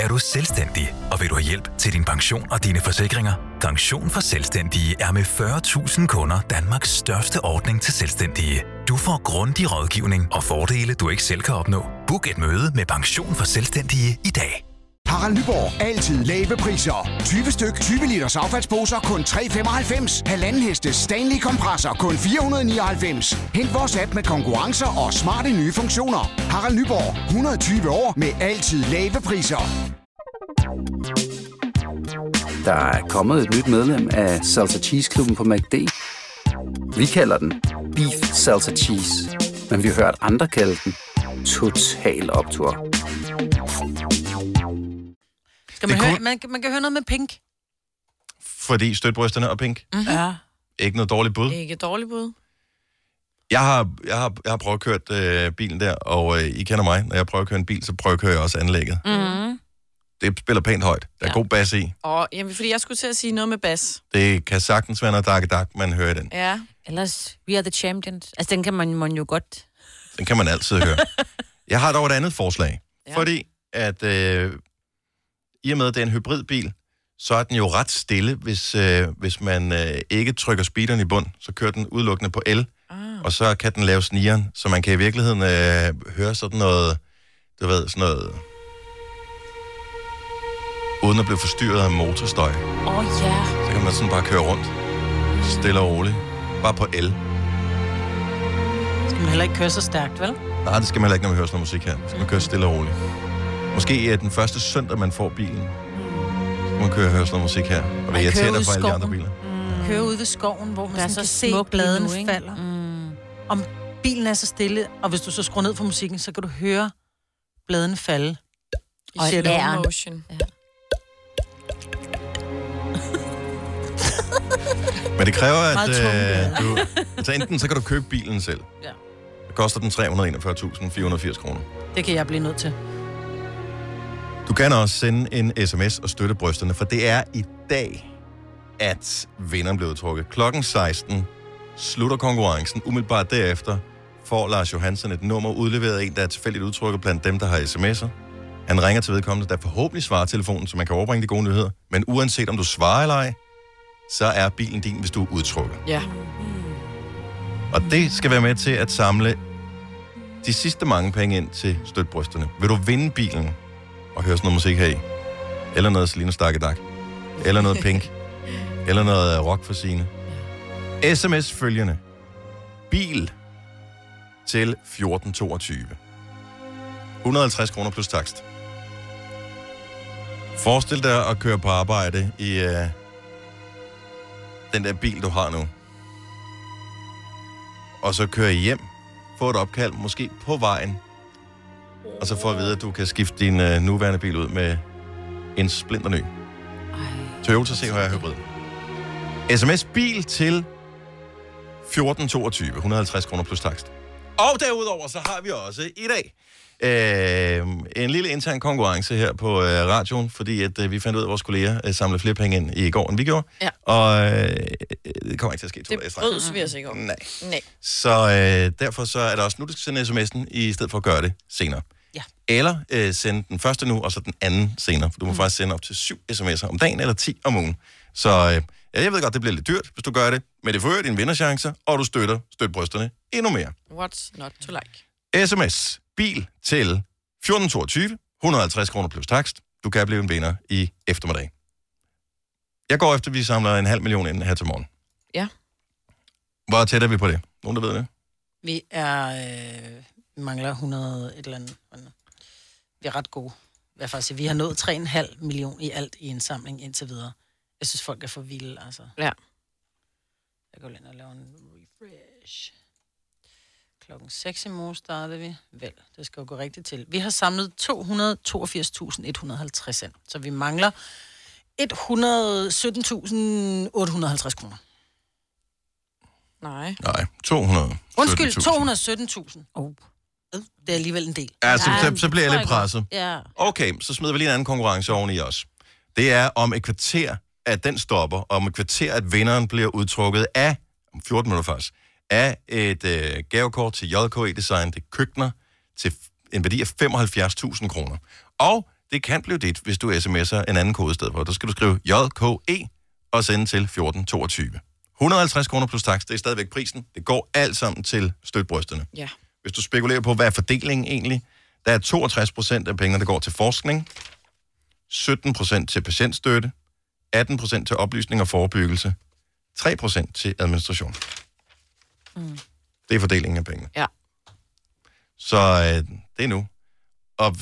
Er du selvstændig, og vil du have hjælp til din pension og dine forsikringer? Pension for Selvstændige er med 40.000 kunder Danmarks største ordning til selvstændige. Du får grundig rådgivning og fordele, du ikke selv kan opnå. Book et møde med Pension for Selvstændige i dag. Harald Nyborg. Altid lave priser. 20 styk, 20 liters affaldsposer kun 3,95. Halvanden heste Stanley kompresser kun 499. Hent vores app med konkurrencer og smarte nye funktioner. Harald Nyborg. 120 år med altid lave priser. Der er kommet et nyt medlem af Salsa Cheese Klubben på MACD. Vi kalder den Beef Salsa Cheese, men vi har hørt andre kalde den Total Optor. Skal man, Det høre, kunne- man, man kan høre noget med pink. Fordi støtbrysterne og pink. Mm-hmm. Ja. Ikke noget dårligt bud. Ikke et dårligt bud. Jeg har, jeg har, jeg har prøvet at køre øh, bilen der, og øh, I kender mig. Når jeg prøver at køre en bil, så prøver jeg at køre også anlægget. Mm. Det spiller pænt højt. Der er ja. god bas i. Og jamen, fordi jeg skulle til at sige noget med bas. Det kan sagtens være noget dak dak, man hører i den. Ja. Ellers, we are the champions. Altså, den kan man, man jo godt... Den kan man altid høre. Jeg har dog et andet forslag. Ja. Fordi at øh, i og med, at det er en hybridbil, så er den jo ret stille, hvis, øh, hvis man øh, ikke trykker speederen i bund. Så kører den udelukkende på el, ah. og så kan den lave snigeren, så man kan i virkeligheden øh, høre sådan noget, du ved, sådan noget, uden at blive forstyrret af motorstøj. Åh, oh, ja. Så kan man sådan bare køre rundt, stille og roligt, bare på el. Skal man heller ikke køre så stærkt, vel? Nej, det skal man heller ikke, når man hører sådan noget musik her. Så man køre stille og roligt. Måske er den første søndag, man får bilen, man køre og høre sådan noget musik her. Og det irriterer dig for alle de andre biler. Mm. Køre ud ved skoven, hvor man Der er sådan så kan se bladene nu, ikke? falder. Mm. Om bilen er så stille, og hvis du så skruer ned for musikken, så kan du høre bladene falde. I Og slow motion. Ja. Men det kræver, at øh, du... Altså enten så kan du købe bilen selv. Ja. Det koster den 341.480 kroner. Det kan jeg blive nødt til. Du kan også sende en sms og støtte brysterne, for det er i dag, at vinderen bliver udtrukket. Klokken 16 slutter konkurrencen. Umiddelbart derefter får Lars Johansen et nummer udleveret af en, der er tilfældigt udtrykket blandt dem, der har sms'er. Han ringer til vedkommende, der forhåbentlig svarer telefonen, så man kan overbringe de gode nyheder. Men uanset om du svarer eller ej, så er bilen din, hvis du er udtrukket. Ja. Og det skal være med til at samle de sidste mange penge ind til støtbrysterne. Vil du vinde bilen og høre sådan noget musik her i? Eller noget Selina Stakkedak? Eller noget Pink? Eller noget øh, rock for sine? SMS følgende. Bil til 1422. 150 kroner plus takst. Forestil dig at køre på arbejde i uh, den der bil, du har nu og så køre hjem, få et opkald, måske på vejen, og så får at vide, at du kan skifte din øh, nuværende bil ud med en splinter ny. Toyota CHR Hybrid. SMS bil til 1422, 150 kroner plus takst. Og derudover så har vi også i dag øh, en lille intern konkurrence her på øh, radioen, fordi at, øh, vi fandt ud af, at vores kolleger øh, samlede flere penge ind i går, end vi gjorde. Ja. Og øh, det kommer ikke til at ske to dage Det brøds vi os ikke om. Nej. Nej. Så øh, derfor så er det også nu, du skal sende sms'en, i stedet for at gøre det senere. Ja. Eller øh, sende den første nu, og så den anden senere. For du må mm. faktisk sende op til syv sms'er om dagen, eller 10 om ugen. Så øh, ja, jeg ved godt, det bliver lidt dyrt, hvis du gør det. Men det forøger dine vinderchancer, og du støtter støtbrysterne endnu mere. What's not to like? SMS, bil til 1422, 150 kroner plus takst. Du kan blive en vinder i eftermiddag. Jeg går efter, at vi samler en halv million ind her til morgen. Ja. Hvor tæt er vi på det? Nogen, der ved det? Vi er... Øh, vi mangler 100 et eller andet. Vi er ret gode. Hvad faktisk vi har nået 3,5 million i alt i indsamling indtil videre. Jeg synes, folk er for vilde, altså. Ja. Jeg går ind og laver en refresh. Klokken 6 i morgen startede vi. Vel, det skal jo gå rigtigt til. Vi har samlet 282.150 ind, så vi mangler 117.850 kroner. Nej. Nej, 200. Undskyld, 217.000. Oh. Det er alligevel en del. Ja, så, så, så bliver jeg lidt presset. Ja. Okay, så smider vi lige en anden konkurrence oven i os. Det er om et kvarter, at den stopper, og om et kvarter, at vinderen bliver udtrukket af, om 14 minutter faktisk, af et øh, gavekort til JKE Design, det er køkkener, til en værdi af 75.000 kroner. Og det kan blive dit, hvis du sms'er en anden kode i stedet for. Der skal du skrive JKE og sende til 1422. 150 kroner plus tax, det er stadigvæk prisen. Det går alt sammen til støtbrysterne. Ja. Hvis du spekulerer på, hvad er fordelingen egentlig, der er 62 procent af pengene, der går til forskning, 17 procent til patientstøtte, 18 procent til oplysning og forebyggelse, 3 procent til administration. Mm. Det er fordelingen af pengene. Ja. Så øh, det er nu. Og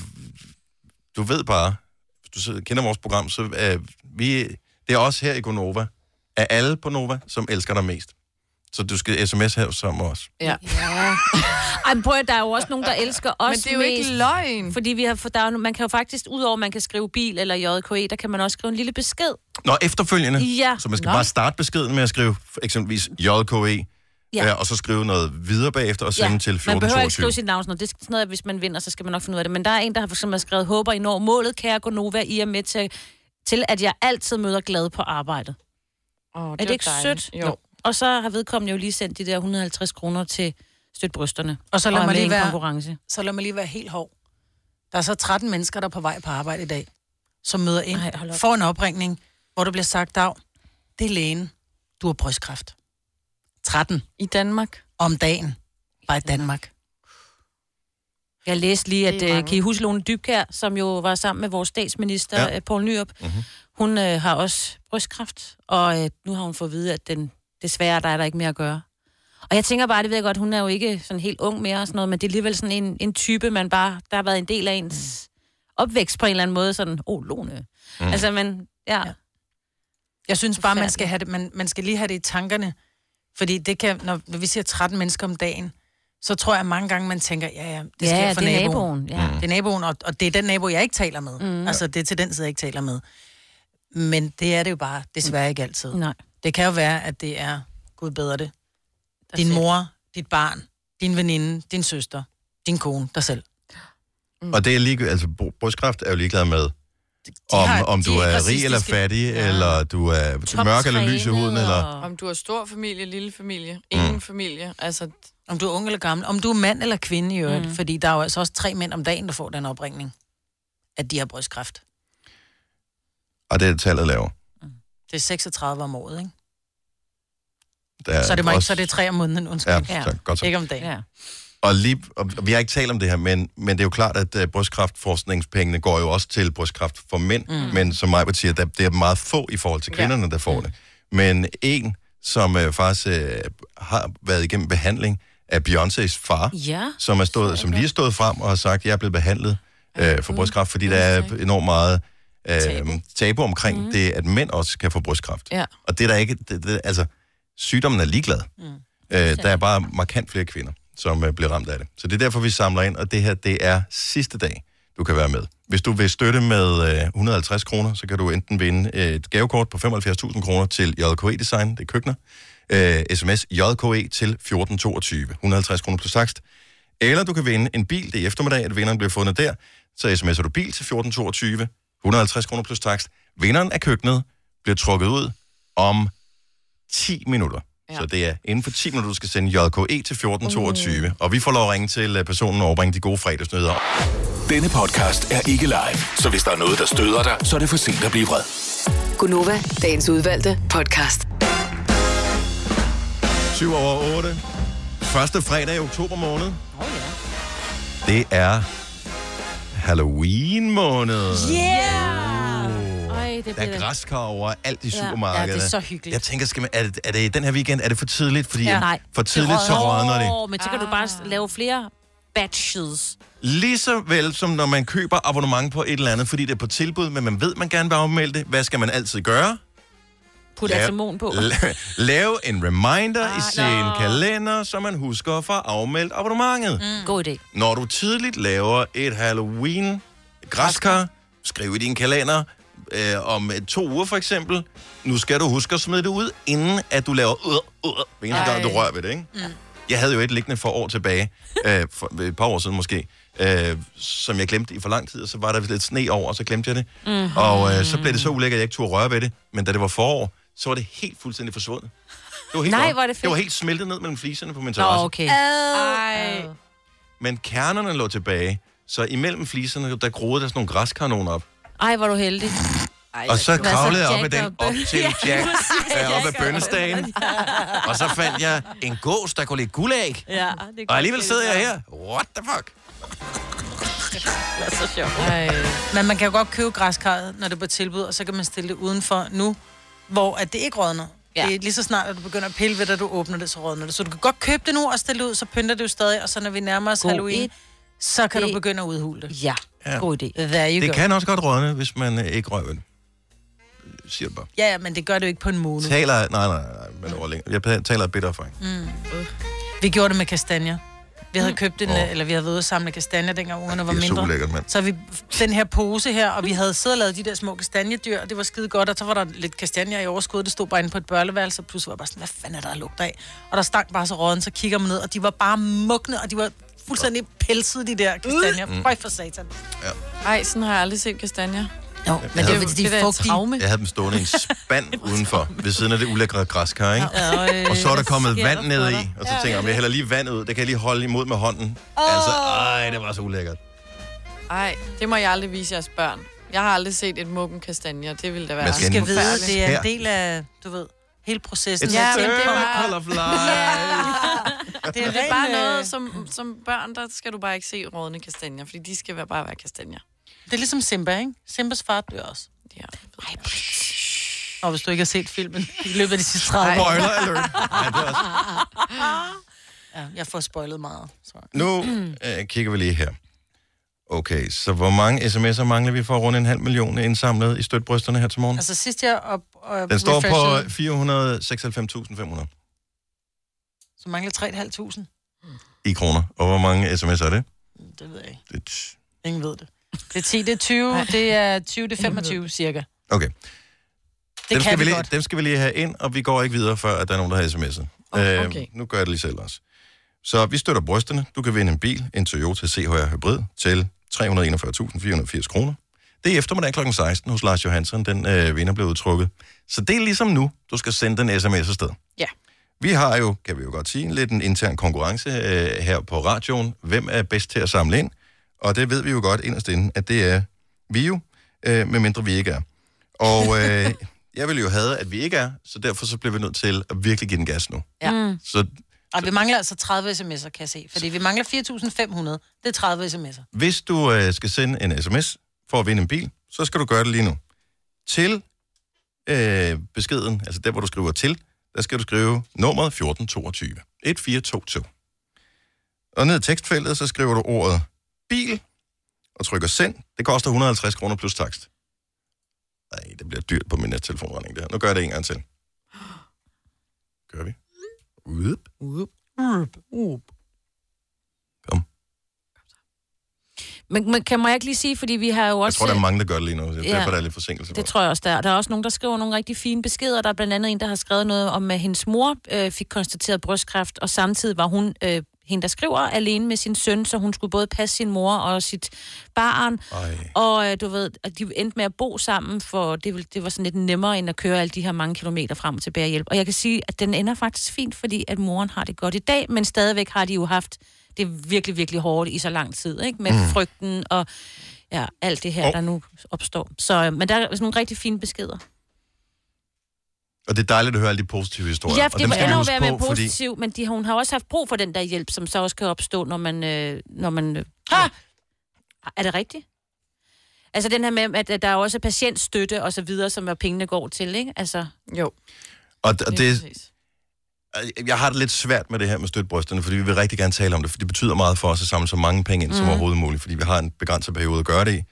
du ved bare, hvis du kender vores program, så øh, vi, det er os her i Gonova, af alle på Nova, som elsker dig mest. Så du skal sms her sammen med os. Ja. ja. Ej, men prøv at, der er jo også nogen, der elsker os Men det er jo ikke mest. løgn. Fordi vi har, for der er, man kan jo faktisk, udover at man kan skrive bil eller JKE, der kan man også skrive en lille besked. Nå, efterfølgende. Ja. Så man skal Nå. bare starte beskeden med at skrive eksempelvis JKE, Ja. ja. og så skrive noget videre bagefter og sende til man behøver ikke 1422. skrive sit navn sådan noget. Det er sådan noget, at hvis man vinder, så skal man nok finde ud af det. Men der er en, der har for eksempel skrevet, håber I når målet, kære Gonova, I er med til, til at jeg altid møder glad på arbejdet. Oh, er det ikke sødt? Jo. Og så har vedkommende jo lige sendt de der 150 kroner til støtbrysterne. Og så lad er mig lige en være, konkurrence. så lad mig lige være helt hård. Der er så 13 mennesker, der er på vej på arbejde i dag, som møder ind, Ej, får en opringning, hvor der bliver sagt, Dag, det er lægen, du har brystkræft. 13. I Danmark? Om dagen. Bare i Danmark. Jeg læste lige, at uh, kan I huske Lone Dybkær, som jo var sammen med vores statsminister, Ja. ja. Poul Nyrup, Mhm. hun uh, har også brystkræft, og uh, nu har hun fået at vide, at den, desværre der er der ikke mere at gøre. Og jeg tænker bare, det ved jeg godt, hun er jo ikke sådan helt ung mere og sådan noget, men det er alligevel sådan en, en type, man bare, der har været en del af ens opvækst på en eller anden måde, sådan, åh, oh, Lone. Mm. Mm. Altså, men, ja. ja. Jeg synes bare, man skal, have det, man, man skal lige have det i tankerne. Fordi det kan, når, vi siger 13 mennesker om dagen, så tror jeg mange gange, man tænker, ja, ja, det Ja, sker for det er naboen. naboen, ja. Det er naboen, og, og det er den nabo, jeg ikke taler med. Mm. Mm. Altså, det er til den side, jeg ikke taler med. Men det er det jo bare desværre ikke altid. Nej. Det kan jo være, at det er, Gud bedre det, Der din mor, dit barn, din veninde, din søster, din kone, dig selv. Mm. Og det er lige, altså br- brystkræft er jo ligeglad med, om, har- om du er er rig eller fattig, ja. eller du er mørk eller lys i huden, eller... Om du har stor familie, lille familie, ingen mm. familie. Altså, Om du er ung eller gammel, om du er mand eller kvinde i øvrigt. Mm. Mm. Fordi der er jo altså også tre mænd om dagen, der får den opringning, at de har brystkræft. Og det er tallet laver. Det er 36 om året, ikke? Der så, det må ikke, også- så det er tre om måneden, undskyld. Ja, så, godt så. Ikke om dagen. Ja. Og, lige, og vi har ikke talt om det her, men, men det er jo klart, at uh, brystkræftforskningspengene går jo også til brystkræft for mænd. Mm. Men som mig siger, der, det er meget få i forhold til kvinderne, ja. der får det. Men en, som uh, faktisk uh, har været igennem behandling, er Beyoncés far, Ja. som, er stået, som lige er stået frem og har sagt, at jeg er blevet behandlet uh, for brystkræft, fordi der er enormt meget uh, tabu. tabu omkring mm. det, at mænd også kan få brystkræft. Ja. Og det er der ikke, det, det, altså, sygdommen er ligeglad. Mm. Øh, der er bare markant flere kvinder som øh, bliver ramt af det. Så det er derfor, vi samler ind, og det her, det er sidste dag, du kan være med. Hvis du vil støtte med øh, 150 kroner, så kan du enten vinde øh, et gavekort på 75.000 kroner til JKE Design, det er køkkener, øh, sms JKE til 1422, 150 kroner plus takst. Eller du kan vinde en bil, det er i eftermiddag, at vinderen bliver fundet der, så sms'er du bil til 1422, 150 kroner plus takst. Vinderen af køkkenet bliver trukket ud om 10 minutter. Ja. Så det er inden for 10 minutter, du skal sende JKE til 1422. Uh. Og vi får lov at ringe til øh, personen og overbringe de gode fredagsnyheder. Denne podcast er ikke live, så hvis der er noget, der støder dig, så er det for sent at blive vred. Gunova, dagens udvalgte podcast. 7 over 8. Første fredag i oktober måned. Oh, ja. Det er Halloween måned. Yeah! Det Der bliver er græskar over alt i Ja. supermarkederne. Ja, det er så hyggeligt. Jeg tænker, skal man, er, det, er det den her weekend? Er det for tidligt? Fordi Ja. Nej. for tidligt, så rådner det. Åh, men så kan du bare lave flere batches. Lige så vel som når man køber abonnement på et eller andet, fordi det er på tilbud, men man ved, man gerne vil afmelde det. Hvad skal man altid gøre? Put Lav- atamon på. la- Lave en reminder ah, i sin kalender, så man husker at få afmeldt abonnementet. Mm. God idé. Når du tidligt laver et Halloween græskar, skriv i din kalender øh, om to uger for eksempel. Nu skal du huske at smide det ud, inden at du laver øh, øh, hver eneste gang, du rører ved det, ikke? Mm. Jeg havde jo et liggende for år tilbage, øh, for et par år siden måske, øh, som jeg glemte i for lang tid, og så var der lidt sne over, og så glemte jeg det. Mhm. Og øh, så blev det så ulækkert, at jeg ikke turde røre ved det. Men da det var forår, så var det helt fuldstændig forsvundet. Det var helt Nej, er det fedt. Det var helt smeltet ned mellem fliserne på min Nå, terrasse. okay. Ej. Men kernerne lå tilbage, så imellem fliserne, der groede der sådan nogle græskanoner op. Ej, hvor du heldig. Ej, Og så kravlede jeg op ad den, op til Ja, Jack, øh, op ad bønnestagen. Og så fandt jeg en gås, der kunne lægge guldæg. Ja, det Og alligevel sidder jeg her. What the fuck? Det er så sjovt. Ej. Men man kan jo godt købe græskarret, når det er på tilbud, og så kan man stille det udenfor nu, hvor at det ikke rådner. Ja. Det er lige så snart, at du begynder at pille ved det, at du åbner det, så rådner det. Så du kan godt købe det nu og stille det ud, så pynter det jo stadig, og så når vi nærmer os God Halloween, så kan idé. du begynde at udhule det. Ja, Ja. god idé. There you Det go. kan også godt rådne, hvis man øh, ikke rører ved det. Siger det bare. Ja, ja, men det gør det jo ikke på en måned. Taler, nej, nej, nej, men over længere. Jeg taler af bitter erfaring. Mm. Vi gjorde det med kastanjer. Vi havde købt en, oh. eller vi havde været ude og samle kastanjer, dengang ungerne var det er så mindre. ulækkert, mand. Så vi den her pose her, og vi havde siddet og lavet de der små kastanjedyr, og det var skide godt, og så var der lidt kastanjer i overskud, det stod bare inde på et børleværelse, og pludselig var jeg bare sådan, hvad fanden er der, lugter af? Og der stank bare så råden, så kigger man ned, og de var bare mugne, og de var fuldstændig pelsede, de der kastanjer. Mm. Føj for satan. Ej, sådan har jeg aldrig set kastanjer. Jo, men det er jo, fordi de er fugtige. Jeg havde dem stående i en spand udenfor, ved siden af det ulækre græskar, ikke? Ja, øh, Og så er der kommet vand ned i, og så tænker jeg, om jeg hælder lige vand ud, det kan jeg lige holde imod med hånden. Altså, ej, det var så ulækkert. Ej, det må jeg aldrig vise jeres børn. Jeg har aldrig set et muggen kastanjer. Det ville da være Man skal skal vide, det er en del af, du ved, hele processen. It's Ja, a men det circle bare- of life. Det er, Det er ren, bare øh, noget, som, som børn, der skal du bare ikke se rådne kastanjer, fordi de skal være, bare være kastanjer. Det er ligesom Simba, ikke? Simbas far dør også. Ja. Ej, og hvis du ikke har set filmen i løbet af de sidste 30 år. Spoiler alert. Ja, det er også. Ja, jeg får spoilet meget. Så. Nu øh, kigger vi lige her. Okay, så hvor mange sms'er mangler vi for at runde en halv million indsamlet i støtbrysterne her til morgen? Altså sidst jeg op, op Den står på refreshede, 496.500 Så mangler 3.500. i kroner. Og hvor mange sms'er er det? Det ved jeg ikke. det t- Ingen ved det. Det er 10, det er 20, det er 20, det er 25 cirka. okay. Det dem, kan skal vi lige, godt. dem skal vi lige have ind, og vi går ikke videre, før at der er nogen, der har sms'et. Øhm, okay. nu gør jeg det lige selv også. Så vi støtter brysterne. Du kan vinde en bil, en Toyota CHR Hybrid, til 341.480 kroner. Det er eftermiddag kl. 16 hos Lars Johansson. Den øh, vinder blev udtrukket. Så det er ligesom nu, du skal sende den sms afsted. Ja. Vi har jo, kan vi jo godt sige, lidt en intern konkurrence øh, her på radioen. Hvem er bedst til at samle ind? Og det ved vi jo godt inderst inde, at det er vi jo, øh, medmindre vi ikke er. Og øh, jeg vil jo have, at vi ikke er, så derfor så bliver vi nødt til at virkelig give den gas nu. Ja. Mm. Så Og vi mangler altså 30 sms'er, kan jeg se. Fordi vi mangler 4.500. Det er 30 sms'er. hvis du øh, skal sende en sms for at vinde en bil, så skal du gøre det lige nu. Til øh, beskeden, altså der, hvor du skriver til, der skal du skrive nummeret 1422. 1422. Og ned i tekstfeltet, så skriver du ordet bil, og trykker send. Det koster 150 kroner plus takst. Nej, det bliver dyrt på min nettelefonregning der. Nu gør jeg det en gang til. Gør vi. Uup. Uup. Uup. Uup. Men, men kan må jeg ikke lige sige, fordi vi har jo Jeg også... tror, der er mange, der gør det lige nu. så Ja. Derfor er der lidt forsinkelse på. Det tror jeg også, der er. Der er også nogen, der skriver nogle rigtig fine beskeder. Der er blandt andet en, der har skrevet noget om, at hendes mor øh, fik konstateret brystkræft, og samtidig var hun, øh, hende der skriver, alene med sin søn, så hun skulle både passe sin mor og sit barn. Ej. Og øh, du ved, at de endte med at bo sammen, for det, det var sådan lidt nemmere, end at køre alle de her mange kilometer frem og tilbage og hjælp. Og jeg kan sige, at den ender faktisk fint, fordi at moren har det godt i dag, men stadigvæk har de jo haft det virkelig, virkelig hårdt i så lang tid, ikke? Med Mm. frygten og ja, alt det her, Og- oh. der nu opstår. Så, øh, men der er sådan nogle rigtig fine beskeder. Og det er dejligt at høre alle de positive historier. Ja, og for dem det skal vi ender jo huske være med på, fordi- positiv, men de, hun har også haft brug for den der hjælp, som så også kan opstå, når man... Øh, når man øh, ha! Er det rigtigt? Altså den her med, at at der er også patientstøtte og så videre, som er pengene går til, ikke? Altså... Jo. Og, og det, jeg har det lidt svært med det her med støtbrysterne, fordi vi vil rigtig gerne tale om det, for det betyder meget for os at samle så mange penge ind som Mhm. overhovedet muligt, fordi vi har en begrænset periode at gøre det i.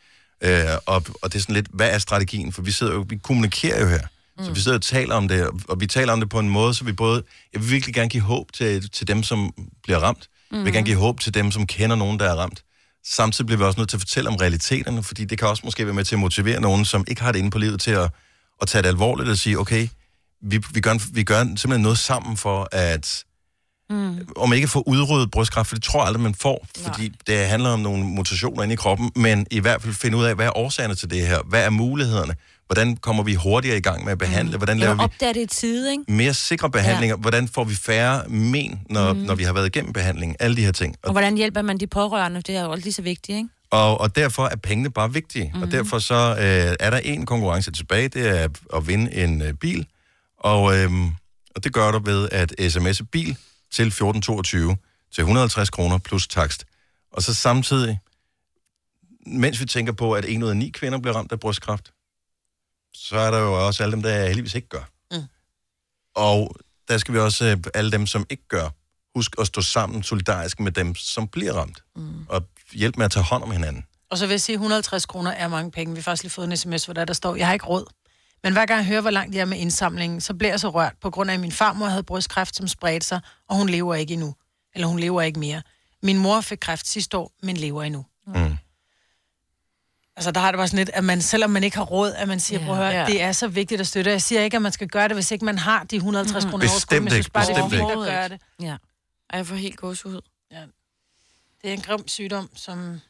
Øh, og, og det er sådan lidt, hvad er strategien? For vi sidder jo, vi kommunikerer jo her. Mm. Så vi sidder og taler om det, og- og vi taler om det på en måde, så vi både, jeg vil virkelig gerne give håb til, til dem, som bliver ramt. Mm. Jeg vil Mhm. gerne give håb til dem, som kender nogen, der er ramt. Samtidig bliver vi også nødt til at fortælle om realiteterne, fordi det kan også måske være med til at motivere nogen, som ikke har det inde på livet, til at, at tage det alvorligt og sige, okay, vi, vi, gør, vi gør simpelthen noget sammen for at, Mm. om ikke få udryddet brystkræft, for det tror jeg aldrig, man får, fordi det handler om nogle mutationer inde i kroppen, men i hvert fald finde ud af, hvad er årsagerne til det her? Hvad er mulighederne? Hvordan kommer vi hurtigere i gang med at behandle? Mm. Hvordan laver Eller vi det i tide, ikke? mere sikre behandlinger? Ja. Hvordan får vi færre men, når, mm. Når vi har været igennem behandling? Alle de her ting. Og hvordan hjælper man de pårørende? Det er jo lige så vigtigt, ikke? Og, og derfor er pengene bare vigtige. Mm. Og derfor så øh, er der en konkurrence tilbage, det er at vinde en øh, bil. Og, øh, og det gør du ved at sms'e bil til 1422 til 150 kroner plus takst. Og så samtidig, mens vi tænker på, at en ud af ni kvinder bliver ramt af brystkræft, så er der jo også alle dem, der heldigvis ikke gør. Mm. Og der skal vi også, øh, alle dem, som ikke gør, husk at stå sammen solidarisk med dem, som bliver ramt. Mm. Og hjælpe med at tage hånd om hinanden. Og så vil jeg sige, at 150 kroner er mange penge. Vi har faktisk lige fået en sms, hvor der, der står, jeg har ikke råd. Men hver gang jeg hører, hvor langt jeg er med indsamlingen, så bliver jeg så rørt, på grund af, at min farmor havde brystkræft, som spredte sig, og hun lever ikke endnu. Eller hun lever ikke mere. Min mor fik kræft sidste år, men lever endnu. Mm. Altså, der har det bare sådan lidt, at man, selvom man ikke har råd, at man siger, ja, prøv at høre, Ja. det er så vigtigt at støtte. Jeg siger ikke, at man skal gøre det, hvis ikke man har de 150 Mhm. kroner i overskud, Bestemt men jeg synes ikke, bare, det er ikke. at gøre det. Ja. Ej, jeg får helt gåsehud. Ja. Det er en grim sygdom, som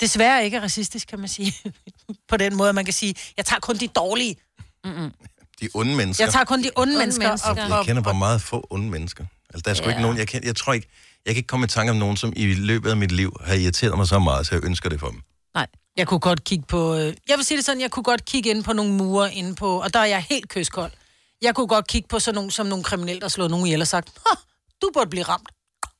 desværre ikke er racistisk, kan man sige. På den måde, man kan sige, jeg tager kun de dårlige. Mm-mm. De onde mennesker. Jeg tager kun de onde Onde mennesker. mennesker. Og, Jeg kender bare meget få onde mennesker. Altså, der er sgu Ja. ikke nogen, jeg, kender, jeg tror ikke, jeg kan ikke komme i tanke om nogen, som i løbet af mit liv har irriteret mig så meget, så jeg ønsker det for dem. Nej, jeg kunne godt kigge på... Øh, jeg vil sige det sådan, jeg kunne godt kigge ind på nogle mure inde på... Og der er jeg helt kyskold. Jeg kunne godt kigge på sådan nogle, som nogle kriminelle, der slår nogen ihjel og sagt, "Ha, du burde blive ramt.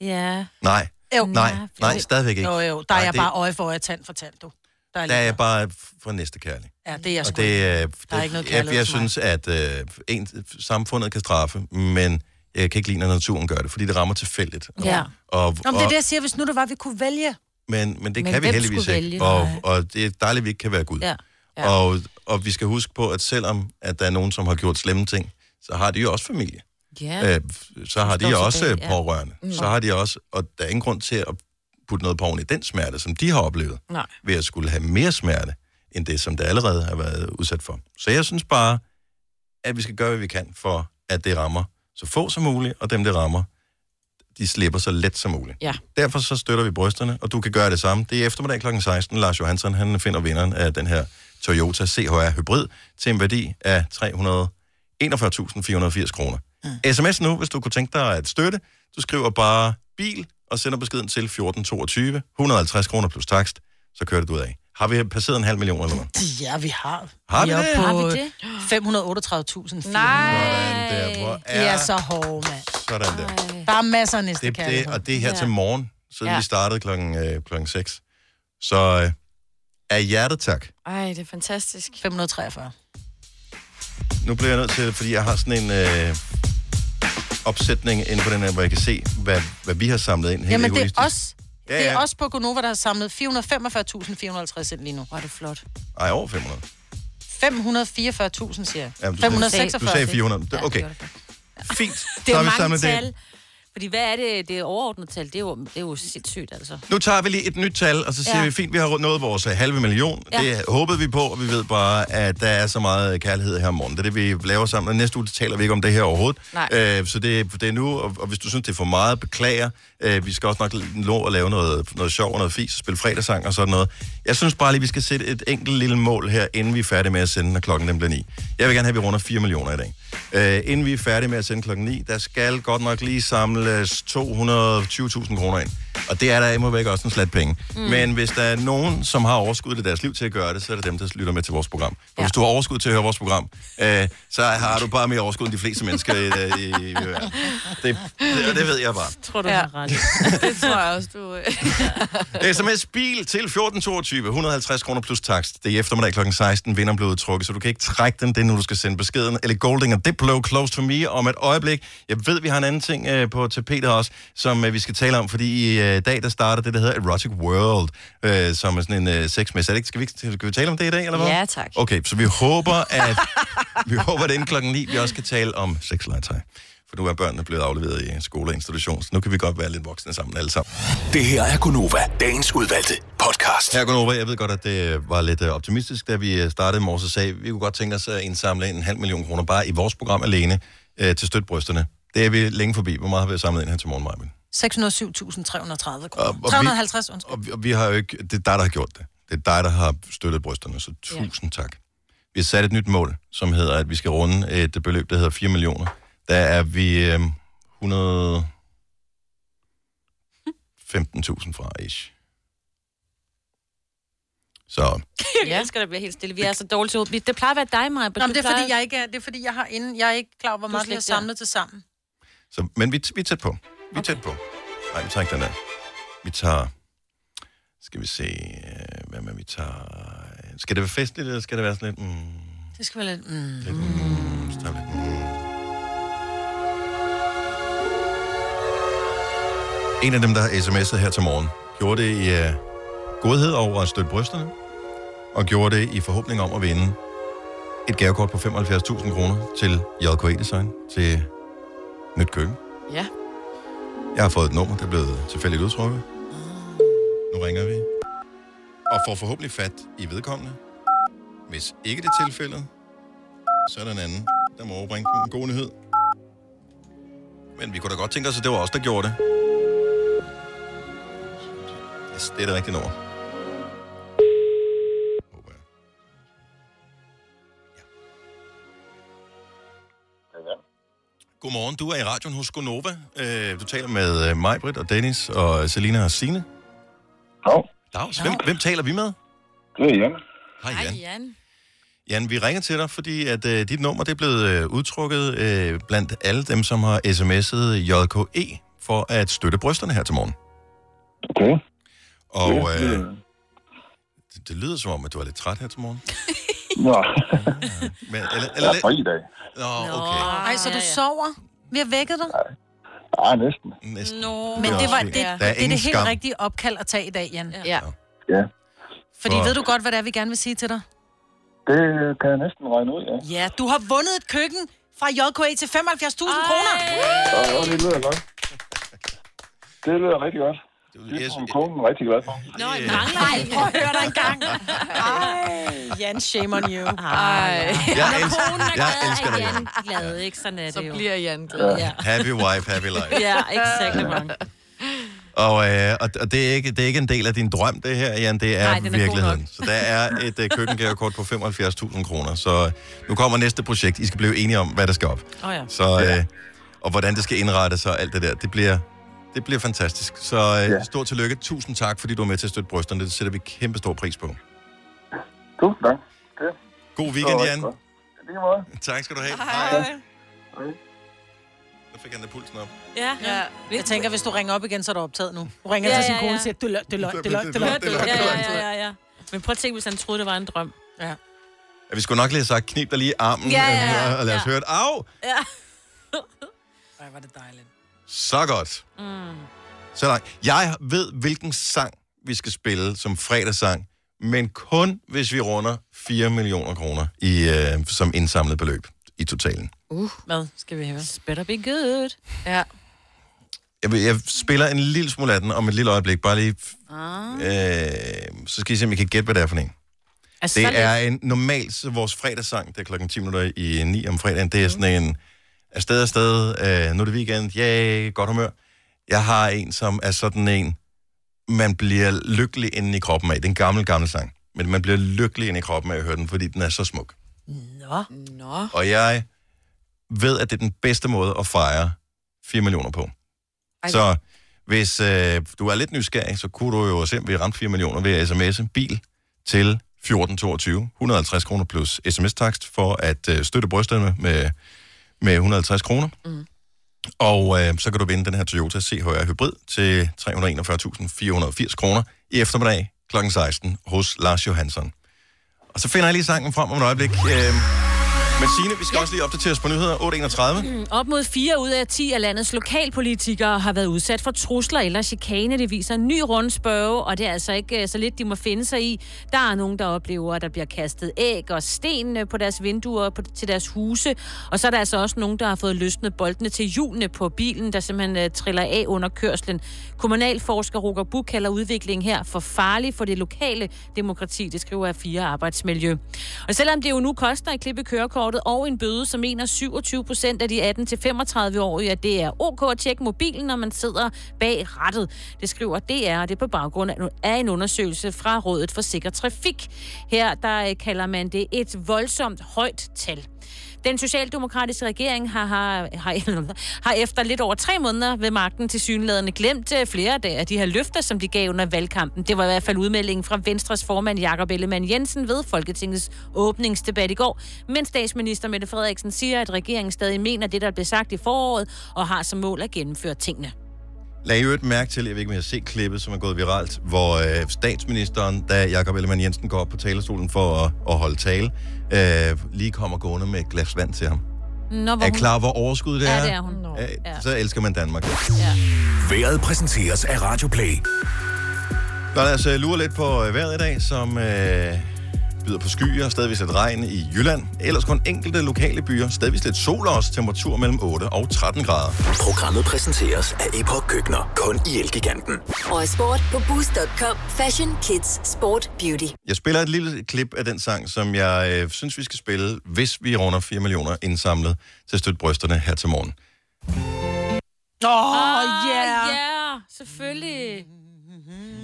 Ja. Nej, Jo. nej, nej, stadigvæk ikke. Jo, jo, der er Nej, jeg det- bare øje for øje, tand for tand, du. Der er, Der er jeg bare for næste kærlig. Ja, det er jeg Og sgu det, ikke. øh, Der er det, ikke noget jeg, jeg synes, at øh, en, samfundet kan straffe, men jeg kan ikke lide, når naturen gør det, fordi det rammer tilfældigt. Ja. Og, Nå, men det er og, det, jeg siger, hvis nu det var, vi kunne vælge. men, men det Men kan vi heldigvis ikke. vælge? Og, og det er dejligt, at vi ikke kan være Gud. Ja. Ja. Og, og vi skal huske på, at selvom at der er nogen, som har gjort slemme ting, så har de jo også familie. Ja. Øh, så har de også tilbage, tilbage, ja. pårørende. Mm. Så har de også, og der er ingen grund til at putte noget på oven i den smerte, som de har oplevet, Nej. ved at skulle have mere smerte, end det, som det allerede har været udsat for. Så jeg synes bare, at vi skal gøre, hvad vi kan, for at det rammer så få som muligt, og dem, det rammer, de slipper så let som muligt. Ja. Derfor så støtter vi brysterne, og du kan gøre det samme. Det er eftermiddag kl. 16. Lars Johansson, han finder vinderen af den her Toyota CHR Hybrid til en værdi af 341.480 kroner. Mm. SMS nu, hvis du kunne tænke dig at støtte. Du skriver bare bil og sender beskeden til 1422. 150 kroner plus takst, så kører det ud af. Har vi passeret en halv million eller hvad? Ja, vi har. Har vi er det? På Har vi det? 538.000. Nej. Sådan der, hvor er er så hårde, mand. sådan der. Der er masser af næste Det, det, og det er her Ja. til morgen, siden Ja. vi startede klokken, øh, klokken 6. Så øh, af hjertet tak. Ej, det er fantastisk. 543. Nu bliver jeg nødt til, fordi jeg har sådan en øh, opsætning ind på den her, hvor jeg kan se, hvad, hvad vi har samlet ind. Helt Jamen, det er egoistisk. os. Ja, Det er ja. os på Gonova, der har samlet 445.450 ind lige nu. Hvor er det flot. Ej, over 500. 544.000, siger jeg. Jamen, du, 546. sagde, du sagde 400. Det- Okay. Fint. Det Så er mange samlet tal. det. Fordi hvad er det, det overordnede tal? Det er jo, det er jo sindssygt, altså. Nu tager vi lige et nyt tal, og så siger Ja. vi, fint, vi har nået vores øh, halve million. Ja. Det håbede vi på, og vi ved bare, at der er så meget kærlighed her om morgenen. Det er det, vi laver sammen. Og næste uge taler vi ikke om det her overhovedet. Nej. Øh, så det, det er nu, og, og hvis du synes, det er for meget, beklager. Øh, vi skal også nok nå at lave noget, noget sjov og noget fis, og spille fredagssang og sådan noget. Jeg synes bare lige, vi skal sætte et enkelt lille mål her, inden vi er færdige med at sende, når klokken den bliver 9. Jeg vil gerne have, at vi runder 4 millioner i dag. Øh, inden vi er færdige med at sende klokken 9, der skal godt nok lige samles 220.000 kroner ind. Og det er der imod væk også en slat penge. Mm. Men hvis der er nogen, som har overskud i deres liv til at gøre det, så er det dem, der lytter med til vores program. Og ja. hvis du har overskud til at høre vores program, øh, så har du bare mere overskud end de fleste mennesker i, i, i, i verden. det, det, det ved jeg bare. Tror du, Ja. har ret. Det tror jeg også, du... øh. SMS bil til 1422, 150 kroner plus takst. Det er i eftermiddag kl. 16, vinder blevet trukket, så du kan ikke trække den, det er nu, du skal sende beskeden. Eller Golding og Diplo Close to Me om et øjeblik. Jeg ved, vi har en anden ting øh, på tapetet også, som øh, vi skal tale om, fordi i øh, dag, der starter det, der hedder Erotic World, øh, som er sådan en øh, sexmesse. Er Skal vi, skal vi tale om det i dag, eller hvad? Ja, tak. Okay, så vi håber, at vi håber, at inden klokken 9, vi også kan tale om sexlegetøj. For nu er børnene blevet afleveret i skole og institution, så nu kan vi godt være lidt voksne sammen alle sammen. Det her er Gunova, dagens udvalgte podcast. Her Gunova, jeg ved godt, at det var lidt øh, optimistisk, da vi øh, startede med og sagde, vi kunne godt tænke os at indsamle en halv million kroner bare i vores program alene øh, til støtbrysterne. Det er vi længe forbi. Hvor meget har vi samlet ind her til morgen, Marvin? 607.330 kroner. Og- og vi- 350, undskyld. Og vi, og vi har jo ikke... Det er dig, der har gjort det. Det er dig, der har støttet brysterne, så tusind tak. Vi har sat et nyt mål, som hedder, at vi skal runde et beløb, der hedder 4 millioner. Der er vi øh, 100... 15.000 fra, ish. Så Jeg elsker, at bliver helt stille. Vi er så dårlige til hovedet. Det plejer at være dig, Maja. Nå, men det er, fordi jeg ikke er, det er fordi, jeg har inden, jeg er ikke klar over, hvor meget vi har ja. samlet til sammen. Så, men vi, vi er tæt på. Vi er tæt på. Nej, vi tager ikke den der. Vi tager... Skal vi se... øh, Hvad med, vi tager... Skal det være festligt, eller skal det være sådan lidt... Mm, Det skal være lidt... Mm. lidt mm, så tager vi lidt, mm. En af dem, der har sms'et her til morgen, gjorde det i uh, godhed over at støtte brysterne, og gjorde det i forhåbning om at vinde et gavekort på 75.000 kroner til JKE Design, til nyt køkken. Ja. Jeg har fået et nummer, der er blevet tilfældigt udtrukket. Nu ringer vi. Og får forhåbentlig fat i vedkommende. Hvis ikke det er tilfældet, så er der en anden, der må overbringe den gode nyhed. Men vi kunne da godt tænke os, at det var os, der gjorde det. Yes, det er det rigtige nummer. Godmorgen, du er i radioen hos Gonova. Øh, Du taler med øh, mig, Britt og Dennis og Selina og Signe. Dag. Dags. Hvem, hvem taler vi med? Det er Jan. Hej Jan. Jan. Jan, vi ringer til dig, fordi at øh, dit nummer det er blevet øh, udtrukket øh, blandt alle dem, som har sms'et JKE for at støtte brysterne her til morgen. Okay. Og Ja, øh, det- det, det lyder som om, at du er lidt træt her til morgen. Nå. Men, eller, Jeg eller, er fri i dag. Nå, okay. Ej, så du sover? Vi har vækket dig? Ja, næsten. Næsten. No. Men Det er det, var, det, Der er det er det helt skam. rigtige opkald at tage i dag, Jan. Ja. Ja. Fordi For- ved du godt, hvad det er, vi gerne vil sige til dig? Det kan jeg næsten regne ud, ja. Ja, du har vundet et køkken fra JKA til 75.000 kroner. Ja, det lyder godt. Det lyder rigtig godt. Det er konen rigtig glad for. Nå, nej, prøv at høre dig en gang. Ej, Jan, shame on you. Ej. Jeg elsker, jeg elsker dig, Jan. Jan glad, ikke? Sådan er Så det jo. bliver Jan glad. Ja. Happy wife, happy life. Ja, exakt. mange. Og, øh, og, og det, er ikke, det er ikke en del af din drøm, det her, Jan. Det er, Nej, Nej, er virkeligheden. Så der er et øh, køkkengavekort på 75.000 kroner. Så nu kommer næste projekt. I skal blive enige om, hvad der skal op. Åh ja. Så, øh, og hvordan det skal indrettes og alt det der. Det bliver, det bliver fantastisk. Så øh, ja. stort tillykke. Tusind tak, fordi du er med til at støtte brysterne. Det sætter vi kæmpe stor pris på. Tusind tak. Det. God weekend, Så, Jan. Tak skal du have. Hej. Nu fik han da pulsen op. Ja. ja. Jeg tænker, hvis du ringer op igen, så er du optaget nu. Du ringer Ja, til sin kone og siger, det er løgn, det er løgn, det er løgn, det er løgn, det er løgn. Ja, ja, ja, ja. Men prøv at tænke, hvis han troede, det var en drøm. Ja. Ja, vi skulle nok lige have sagt, knip dig lige armen, Ja, ja, ja. og lad os Ja. høre et af. Ja. Ej, var det dejligt. Så godt. Mm. Så langt. Jeg ved, hvilken sang vi skal spille som fredagssang, men kun hvis vi runder 4 millioner kroner i, øh, som indsamlet beløb i totalen. Uh, hvad skal vi høre? Better be good. Ja. Jeg, vil- jeg spiller en lille smule af den om et lille øjeblik, bare lige... Ah. Øh, så skal I se, om I kan gætte, hvad det er for en. Altså, Det er en normalt så vores fredagssang, det er klokken 10 minutter i 9 om fredagen. Det er sådan en afsted afsted, øh, nu er det weekend, yay, godt humør. Jeg har en, som er sådan en, man bliver lykkelig inde i kroppen af. Det er en gammel, gammel sang. Men man bliver lykkelig inde i kroppen af at høre den, fordi den er så smuk. Nå. Nå. Og jeg ved, at det er den bedste måde at fejre 4 millioner på. Ej. Så hvis øh, du er lidt nysgerrig, så kunne du jo vi ramte 4 millioner ved at sms'e bil til 1422. 150 kroner plus sms-takst for at øh, støtte brysterne med, med 150 kroner. Mm. Og øh, så kan du vinde den her Toyota CHR Hybrid til 341.480 kroner i eftermiddag kl. 16 hos Lars Johansson. Og så finder jeg lige sangen frem om et øjeblik. Øh, men Signe, vi skal ja. også lige opdateres på nyheder. 8.31. Mm, Op mod 4 ud af 10 af landets lokalpolitikere har været udsat for trusler eller chikane. Det viser en ny rundspørge, og det er altså ikke øh, så lidt, de må finde sig i. Der er nogen, der oplever, at der bliver kastet æg og sten øh, på deres vinduer på, til deres huse. Og så er der altså også nogen, der har fået løsnet boldene til hjulene på bilen, der simpelthen uh, triller af under kørslen. Kommunalforsker Roger Buch kalder udviklingen her for farlig for det lokale demokrati, det skriver A4 Arbejdsmiljø. Og selvom det jo nu koster at klippe kørekortet og en bøde, så mener 27 procent af de 18-35-årige, at det er ok at tjekke mobilen, når man sidder bag rattet. Det skriver DR, og det er på baggrund af en undersøgelse fra Rådet for Sikker Trafik. Her der øh, kalder man det et voldsomt højt tal. Den socialdemokratiske regering har, har, har, har efter lidt over tre måneder ved magten til synlædende glemt øh, flere af de- af de her løfter, som de gav under valgkampen. Det var i hvert fald udmeldingen fra Venstres formand Jakob Ellemann Jensen ved Folketingets åbningsdebat i går. Men statsminister Mette Frederiksen siger, at regeringen stadig mener det, der blev sagt i foråret, og har som mål at gennemføre tingene. Lad i øvrigt mærke til, jeg ved ikke, om jeg har set klippet, som er gået viralt, hvor øh, statsministeren, da Jakob Ellemann Jensen går op på talerstolen for at, at holde tale, øh, lige kommer gående med et glas vand til ham. Nå, Er I klar, hvor overskud det Ja, er? det er hun. Ja. Så elsker man Danmark. Vejret præsenteres af Radio Play. Nå, lad os øh, lure lidt på øh, vejret i dag, som øh, byder på skyer, stadigvis lidt regn i Jylland. Ellers kun enkelte lokale byer, stadigvis lidt sol også, temperatur mellem 8 og 13 grader. Programmet præsenteres af Epoch Køkkener. Kun i Elgiganten. Og er sport på Boost.com. Fashion, kids, sport, beauty. Jeg spiller et lille klip af den sang, som jeg øh, synes, vi skal spille, hvis vi runder 4 millioner indsamlet til at støtte brysterne her til morgen. Åh, Ah, yeah. Ja, selvfølgelig.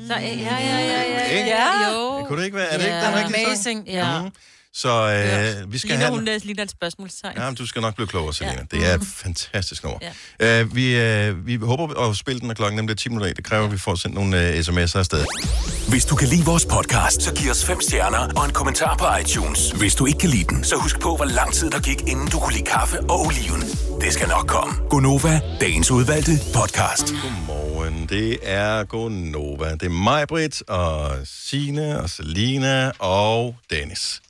Så, ja, ja, ja, ja, ja. Ikke? ja jo. Det kunne det ikke være? Er det ikke den rigtige sang? Amazing. Ja. Mhm. Så øh, vi skal Ligner have... hun øh, ligner et spørgsmålstegn. Ja, men du skal nok blive klogere, Selina. Ja. Det er et fantastisk nummer. Ja. Uh, vi, uh, vi håber at spille den, når klokken nemlig er 10 minutter. Det kræver, at vi får sendt nogle uh, sms'er afsted. Hvis du kan lide vores podcast, så giv os fem stjerner og en kommentar på iTunes. Hvis du ikke kan lide den, så husk på, hvor lang tid der gik, inden du kunne lide kaffe og oliven. Det skal nok komme. Gonova, dagens udvalgte podcast. Godmorgen. Det er Gonova. Det er mig, Britt, og Sine og Selina og Dennis.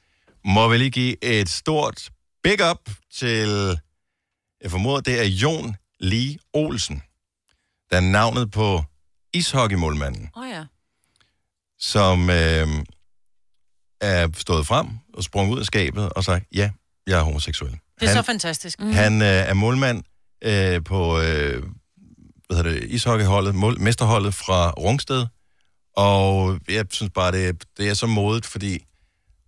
Må vi lige give et stort big up til, jeg formoder, det er Jon Lee Olsen, der er navnet på ishockeymålmanden, Åh oh, ja. som øh, er stået frem og sprunget ud af skabet og sagt, ja, jeg er homoseksuel. Det er så fantastisk. Mm. Han øh, er målmand øh, på øh, hvad hedder det, ishockeyholdet, mål, mesterholdet fra Rungsted. Og jeg synes bare, det, det er så modigt, fordi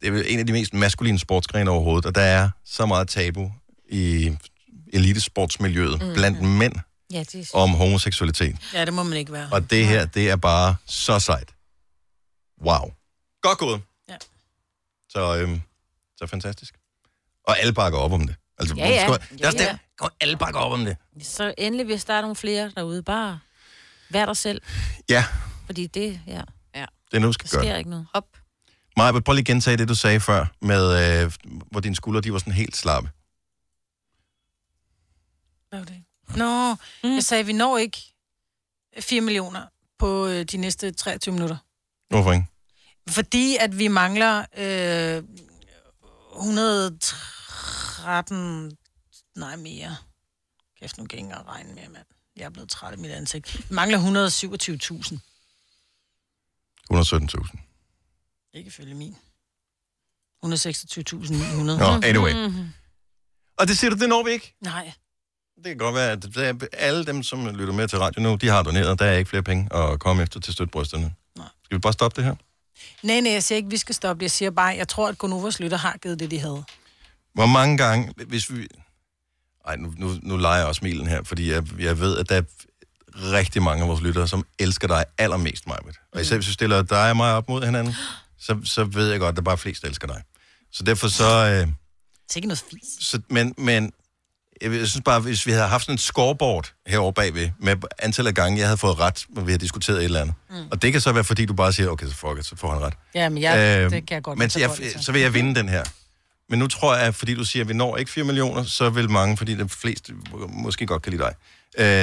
det er en af de mest maskuline sportsgrene overhovedet, og der er så meget tabu i elitesportsmiljøet mm. blandt mænd Ja, det er... om homoseksualitet. Ja, det må man ikke være. Og det her, det er bare så sejt. Wow. Godt gået. Ja. Så, øhm, så fantastisk. Og alle bakker op om det. Altså, Ja, ja. skulle- Det er Ja, der, ja. Alle bakker op om det. Så endelig, hvis der er nogle flere derude, bare vær dig selv. Ja, Fordi det, ja. ja. det er nu, skal Der sker gøre. ikke noget. Hop. Maja, prøv lige at gentage det, du sagde før, med, øh, hvor dine skuldre de var sådan helt slappe. Hvad var det? Nå, mm. jeg sagde, vi når ikke 4 millioner på øh, de næste 23 minutter. Hvorfor ikke? Fordi at vi mangler øh, 113... Nej, mere. Kæft, nu kan jeg ikke engang regne mere, mand. Jeg er blevet træt af mit ansigt. Vi mangler 127.000. 117.000. Ikke ifølge min. 126.900. Nå, anyway. Og det siger du, det når vi ikke? Nej. Det kan godt være, at alle dem, som lytter med til radio nu, de har doneret. Der er ikke flere penge at komme efter til støtbrysterne. Skal vi bare stoppe det her? Nej, nej, jeg siger ikke, vi skal stoppe. Jeg siger bare, jeg tror, at Gonovas lytter har givet det, de havde. Hvor mange gange, hvis vi... Ej, nu, nu, nu leger jeg også smilen her, fordi jeg, jeg ved, at der er rigtig mange af vores lyttere, som elsker dig allermest, Majbet. Og især hvis du stiller dig og mig op mod hinanden, så, så ved jeg godt, at der bare flest, der elsker dig. Så derfor så... Øh, Det er ikke noget fis. så men, men jeg, jeg synes bare, hvis vi havde haft sådan en scoreboard herovre bagved, med antallet af gange, jeg havde fået ret, når vi har diskuteret et eller andet. Mm. Og det kan så være, fordi du bare siger, okay, så fuck it, så får han ret. Ja, men jeg, Øhm, det kan jeg godt Men tage jeg, så vil jeg vinde den her. Men nu tror jeg, at fordi du siger, at vi når ikke 4 millioner, så vil mange, fordi de fleste måske godt kan lide dig,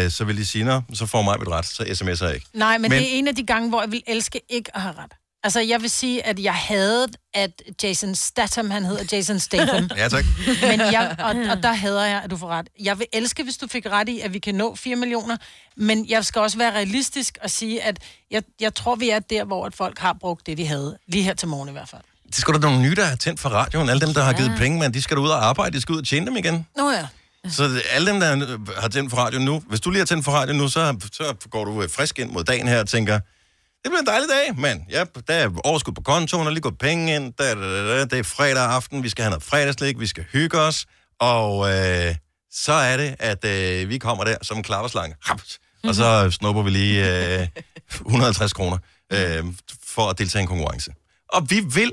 øh, så vil de sige, "Nå, så får mig mit ret, så sms'er jeg ikke. Nej, men, men det er en af de gange, hvor jeg vil elske ikke at have ret. Altså, jeg vil sige, at jeg havde, at Jason Statham, han hedder Jason Statham. Ja, tak. Men jeg, og, og der hader jeg, at du får ret. Jeg vil elske, hvis du fik ret i, at vi kan nå 4 millioner, men jeg skal også være realistisk og sige, at jeg, jeg tror, vi er der, hvor at folk har brugt det, de havde. Lige her til morgen i hvert fald. Det skal der nogle nye, der har tændt for radioen. Alle dem, der har givet penge, men de skal ud og arbejde, de skal ud og tjene dem igen. Nå ja. Så alle dem, der har tændt for radioen nu, hvis du lige har tændt for radioen nu, så, så går du øh, frisk ind mod dagen her og tænker, det bliver en dejlig dag, mand. Ja, der er overskud på kontoen, der er lige gået penge ind, da, da, da, da, det er fredag aften, vi skal have noget fredagslæg, vi skal hygge os, og øh, så er det, at øh, vi kommer der som en klapperslange, og så snupper vi lige øh, 150 kroner øh, for at deltage i en konkurrence. Og vi vil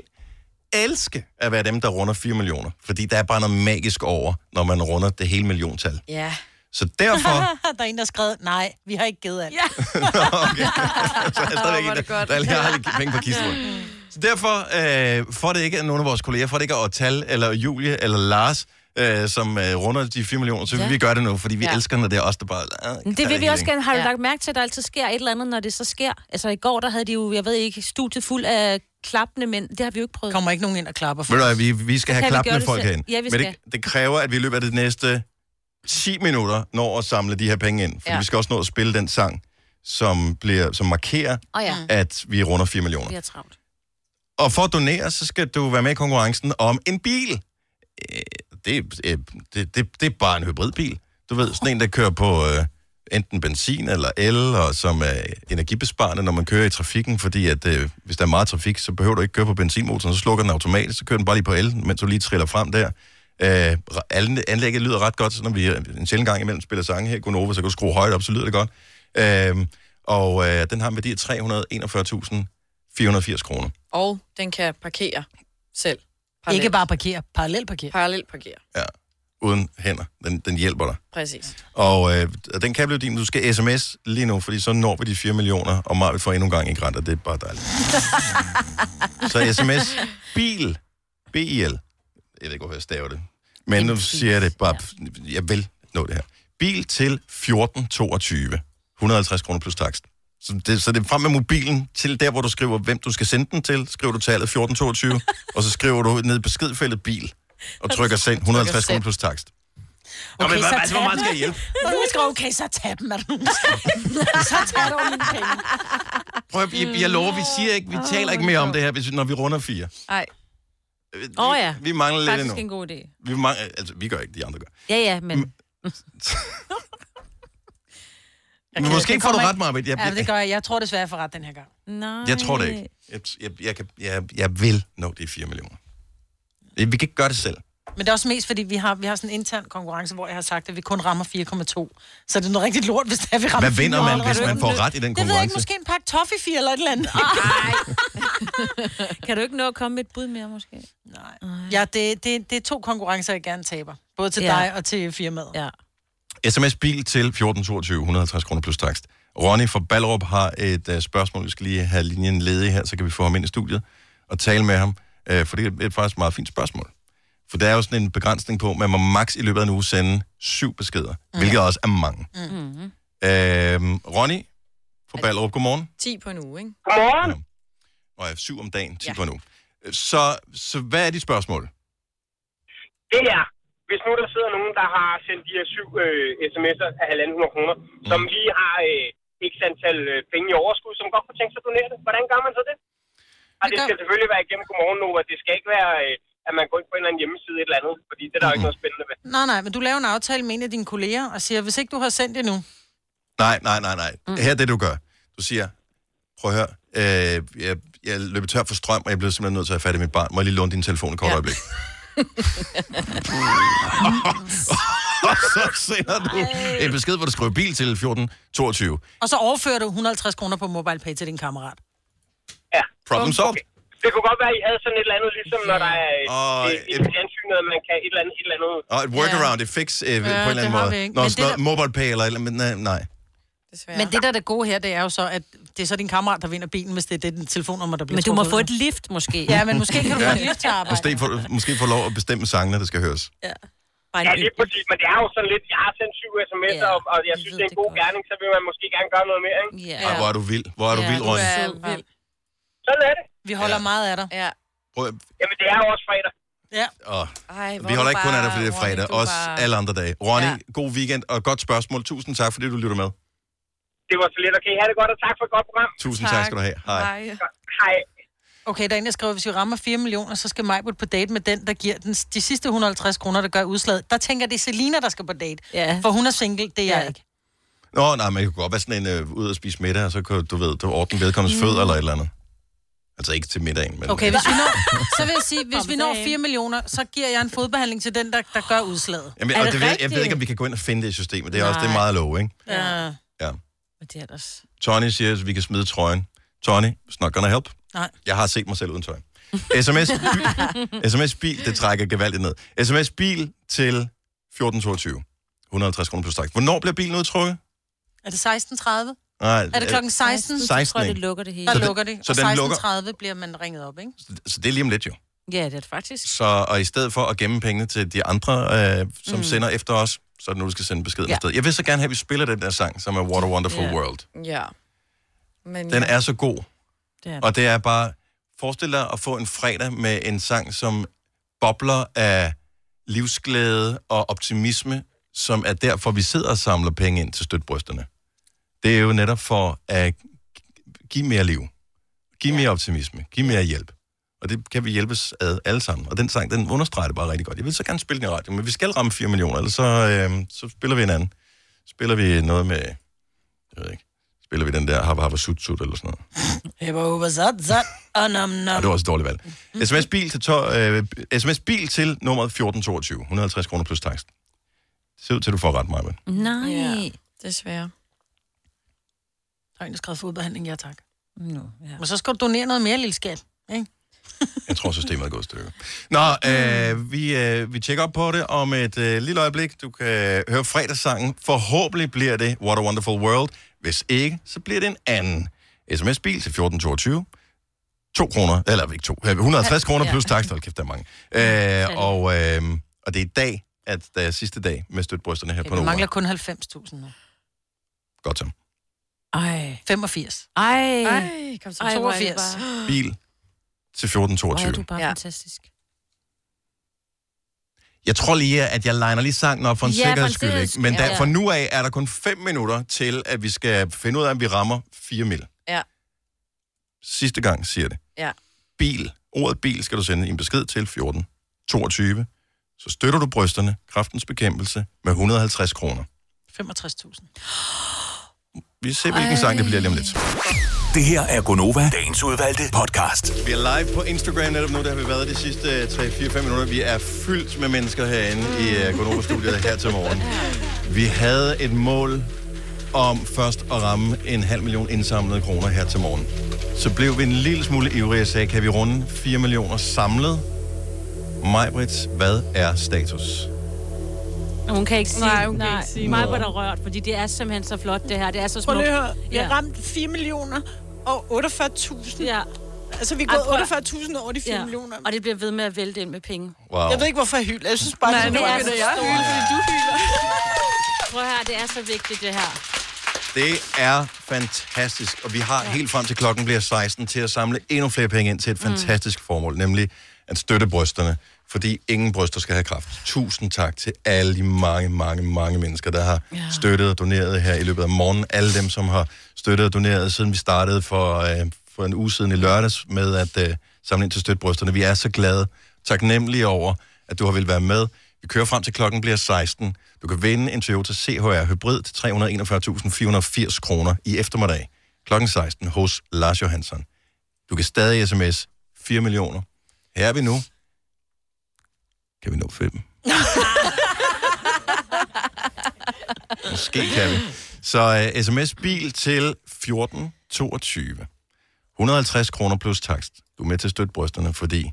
elske at være dem, der runder 4 millioner, fordi der er bare noget magisk over, når man runder det hele milliontal. Ja. Så derfor... der er en, der har skrevet, nej, vi har ikke givet alt. Ja. så er jeg stadigvæk en, der, der lige har lidt penge på kisten. Så derfor, øh, for det ikke er nogen af vores kolleger, for det ikke er Tal, eller Julie, eller Lars, øh, som øh, runder de 4 millioner, så vil Ja. vi gøre det nu, fordi vi Ja. elsker, når det er os, der bare... Øh, Men Det vil vi også gerne. Har du lagt mærke til, at der altid sker et eller andet, når det så sker? Altså i går, der havde de jo, jeg ved ikke, studiet fuld af klappende mænd. Det har vi jo ikke prøvet. Kommer ikke nogen ind og klapper Ved du hvad, vi, vi skal Så have klappende folk selv. herinde. Ja, vi Men skal. det, det kræver, at vi i løbet af det næste 10 minutter når at samle de her penge ind. For Ja. vi skal også nå at spille den sang, som, bliver, som markerer, Åh ja. at vi runder 4 millioner. Vi har travlt. Og for at donere, så skal du være med i konkurrencen om en bil. Det, øh, det, det, det er bare en hybridbil. Du ved, sådan en, der kører på øh, enten benzin eller el, og som er energibesparende, når man kører i trafikken, fordi at øh, hvis der er meget trafik, så behøver du ikke køre på benzinmotoren, så slukker den automatisk, så kører den bare lige på el, mens du lige triller frem der. Øh, anlægget lyder ret godt, så når vi øh, en sjældent gang imellem spiller sange her i så kan du skrue højt op, så lyder det godt. Øh, og øh, den har en værdi af 341.480 kroner. Og den kan parkere selv. Ikke bare parkere, parallelt parkere. Parallelt parkere, Ja, uden hænder. Den, den hjælper dig. præcis. Og øh, den kan blive din. Du skal sms lige nu, fordi så når vi de 4 millioner, og Marvind får endnu en gang ikke ret, og det er bare dejligt. så sms bil, B-I-L. Jeg ved ikke, hvorfor jeg staver det. Men nu siger jeg det bare, jeg vil nå det her. Bil til 1422. 150 kroner plus takst. Så det, så det er frem med mobilen til der, hvor du skriver, hvem du skal sende den til. Skriver du tallet 1422, og så skriver du ned i beskedfeltet bil, og trykker send 150 kroner plus takst. Nå, men hvad- altså, hvor meget skal jeg hjælpe? Når du skriver, okay, så tag dem, er siger. Så tager du mine penge. Prøv, at- jeg, jeg lover, vi siger ikke, vi taler ikke mere om det her, hvis, vi- når vi runder fire. Nej. Åh oh, ja. Vi mangler lidt Faktisk endnu. en god idé. Vi, mangler, altså, vi gør ikke, de andre gør. Ja, ja, men... Men måske får du ret, Marbet. Jeg, Ja, det gør jeg. Jeg tror desværre, jeg får ret den her gang. Nej. jeg tror det ikke. Jeg, jeg, jeg, kan, jeg, jeg vil nå de 4 millioner. Vi kan ikke gøre det selv. Men det er også mest, fordi vi har, vi har sådan en intern konkurrence, hvor jeg har sagt, at vi kun rammer 4,2. Så det er noget rigtig lort, hvis det er, vi rammer Hvad vinder 4,0. man, hvis man får ret i den Det ved jeg ikke. konkurrence? Måske en pakke toffee eller et eller andet. Kan du ikke nå at komme med et bud mere, måske? Nej. Ja, det, det, det er to konkurrencer, jeg gerne taber. Både til Ja. dig og til firmaet. Ja. SMS bil til 1422, 150 kroner plus takst. Ronny fra Ballerup har et uh, spørgsmål. Vi skal lige have linjen ledig her, så kan vi få ham ind i studiet og tale med ham. Uh, for det er faktisk et meget fint spørgsmål. For der er jo sådan en begrænsning på, at man må maks i løbet af en uge sende syv beskeder, mm. hvilket også er mange. Mm-hmm. Uh, Ronny fra Ballerup, godmorgen. 10 på en uge, ikke? Godmorgen. Og er syv om dagen, 10 ja. på en uge. Så, så hvad er dit spørgsmål? Det er, hvis nu der sidder nogen, der har sendt de her syv øh, sms'er af 1.500 kroner, mm. som lige har øh, x antal øh, penge i overskud, som godt kunne tænke sig at donere det. Hvordan gør man så det? Og det skal selvfølgelig være igennem Godmorgen og det skal ikke være, øh, at man går ind på en eller anden hjemmeside et eller andet, fordi det er der jo ikke noget spændende ved. Nej, nej, men du laver en aftale med en af dine kolleger og siger, hvis ikke du har sendt det nu, Nej, nej, nej, nej. Mm. Her er det, du gør. Du siger, prøv at høre, øh, jeg, jeg løber tør for strøm, og jeg bliver simpelthen nødt til at have fat i mit barn. Må jeg lige låne din telefon et kort ja. øjeblik? og så sender du en besked, hvor du skriver bil til 1422. og så overfører du 150 kroner på MobilePay til din kammerat. Problem solved. Det kunne godt være, at I havde sådan et eller andet, ligesom når der er Og oh, et, et fjernsynet, at man kan et eller andet, et eller andet. Og et workaround, et fix øh, på en eller anden måde. vi ikke. Når Men sådan det noget mobile pay eller, et eller men nej, nej. Men det, der er det gode her, det er jo så, at det er så din kammerat, der vinder bilen, hvis det er det den telefonnummer, der bliver Men du må få et lift, måske. Ja, men måske kan du få et lift til arbejde. Måske få, måske få lov at bestemme sangene, der skal høres. Ja. Ja, det er præcis, men det er jo sådan lidt, jeg har sendt syv sms'er, Ja, og, og jeg synes, det er en god gerning, så vil man måske gerne gøre noget mere, ikke? Ja. Ej, hvor er du vild. Hvor er du vild, Ronny. vild. Sådan er det. Vi holder meget af dig. Ja. Prøv, Jamen, det er jo også fredag. Ja. åh, Ej, vi holder er du ikke kun af dig, bare- fordi det er fredag. Ronny, du er Også bare- alle andre dage. Ronny, Ja. god weekend og godt spørgsmål. Tusind tak, fordi du lytter med. Det var så lidt okay. Ha' det godt, og tak for et godt program. Tusind tak, skal du have. Hej. Hej. Okay, der er en, der skriver, hvis vi rammer 4 millioner, så skal Majbut på date med den, der giver den, de sidste 150 kroner, der gør udslaget. Der tænker det er Selina, der skal på date. Ja. For hun er single, det er jeg ikke. Nå, nej, men det kunne godt være sådan en øh, ud og spise middag, og så kan du ved, du ordne vedkommendes Mm. fødder eller et eller andet. Altså ikke til middagen, men... Okay, hvis vi når, så vil jeg sige, hvis vi når så 4 millioner, så giver jeg en fodbehandling til den, der, der gør udslaget. Jamen, Er og det det ved, jeg ved ikke, om vi kan gå ind og finde det i systemet. Det er også det er Nej. meget lov, ikke? Ja. Ja. Det er ellers... Tony siger, at vi kan smide trøjen. Tony, it's not gonna help. Nej. Jeg har set mig selv uden tøj. SMS, SMS bil, det trækker gevaldigt ned. SMS bil til 1422. 150 kroner plus straks. Hvornår bliver bilen udtrukket? Er det 16.30? Nej, Er det klokken 16? 16, Så tror jeg, det lukker det hele. Der Så det- lukker det. så og den lukker- 16.30 bliver man ringet op, ikke? Så det er lige om lidt jo. Ja, det er det faktisk. Så, og i stedet for at gemme pengene til de andre, øh, som mm. sender efter os, så er det nu, du skal sende beskeden Ja. afsted. Jeg vil så gerne have, at vi spiller den der sang, som er What a Wonderful Ja. World. Ja. Men Den ja. er så god. Det er Og det er bare, forestil dig at få en fredag med en sang, som bobler af livsglæde og optimisme, som er derfor, vi sidder og samler penge ind til støtbrysterne. Det er jo netop for at give mere liv, give mere optimisme, give mere hjælp. Og det kan vi hjælpes ad alle sammen. Og den sang, den understreger det bare rigtig godt. Jeg vil så gerne spille den i radio, men vi skal ramme 4 millioner, ellers så, øh, så spiller vi en anden. Spiller vi noget med, jeg ved ikke, spiller vi den der Hava Hava Sut Sut eller sådan noget. Og det var også et dårligt valg. SMS bil til, to, øh, SMS bil til nummer 1422. 150 kroner plus takst. Det ser ud til, at du får ret, Maja. Nej. Ja, desværre. Der er en, der skrevet fodbehandling, ja tak. No, ja. Men så skal du donere noget mere, lille skat. Ikke? Jeg tror, systemet er gået et stykke. Nå, øh, vi, øh, vi tjekker op på det om et øh, lille øjeblik. Du kan høre fredagssangen. Forhåbentlig bliver det What a Wonderful World. Hvis ikke, så bliver det en anden. SMS-bil til 1422. 2 kroner, eller ikke 2, 150 kroner plus takst. Hold kæft, der er mange. Øh, og, øh, og det er i dag, at der er sidste dag med støtbrysterne her Ja, på vi Nova. mangler kun 90.000 nu. Godt så. Ej. 85. Ej. Ej, kom så. Ej, hvor det 82. bare- Bil til Hvor er 1422. du bare Ja. fantastisk. Jeg tror lige, at jeg liner lige sangen op for en Ja, sikkerheds skyld. Ikke? Men der, ja. for nu af er der kun 5 minutter til, at vi skal finde ud af, om vi rammer 4 mil. Ja. Sidste gang siger det. Ja. Bil. Ordet bil skal du sende en besked til 14 22. Så støtter du brysterne, kraftens bekæmpelse, med 150 kroner. 65.000. Vi ser, hvilken sang det bliver lige om lidt. Det her er Gonova, dagens udvalgte podcast. Vi er live på Instagram netop nu, der har vi været de sidste 3-4-5 minutter. Vi er fyldt med mennesker herinde i uh, Gonova-studiet her til morgen. Vi havde et mål om først at ramme en halv million indsamlede kroner her til morgen. Så blev vi en lille smule ivrige og sagde, kan vi runde 4 millioner samlet? Majbrits, hvad er status? Og Hun kan ikke sige, Nej, hun kan ikke sige mig var der rørt, fordi det er simpelthen så flot, det her. Det er så Prøv smukt. lige at høre. Har Ja. ramt 4 millioner og 48.000. Ja. Altså, vi er gået prøv at- 48.000 over de 4 ja. millioner. Og det bliver ved med at vælte ind med penge. Wow. Jeg ved ikke, hvorfor jeg hylder. Jeg synes bare, Nej, det nu er begynder så jeg at hylde, fordi du hylder. Prøv høre, det er så vigtigt, det her. Det er fantastisk, og vi har ja. helt frem til klokken bliver 16 til at samle endnu flere penge ind til et fantastisk mm. formål, nemlig at støtte brysterne, fordi ingen bryster skal have kraft. Tusind tak til alle de mange, mange, mange mennesker, der har ja. støttet og doneret her i løbet af morgenen. Alle dem, som har støttet og doneret, siden vi startede for, øh, for en uge siden i lørdags med at øh, samle ind til støtte brysterne. Vi er så glade, taknemmelige over, at du har vil være med. Vi kører frem til klokken bliver 16. Du kan vinde en Toyota CHR Hybrid til 341.480 kroner i eftermiddag klokken 16 hos Lars Johansson. Du kan stadig sms 4 millioner. Her er vi nu. Kan vi nå 5? Måske kan vi. Så uh, sms bil til 1422. 150 kroner plus takst. Du er med til at støtte brysterne, fordi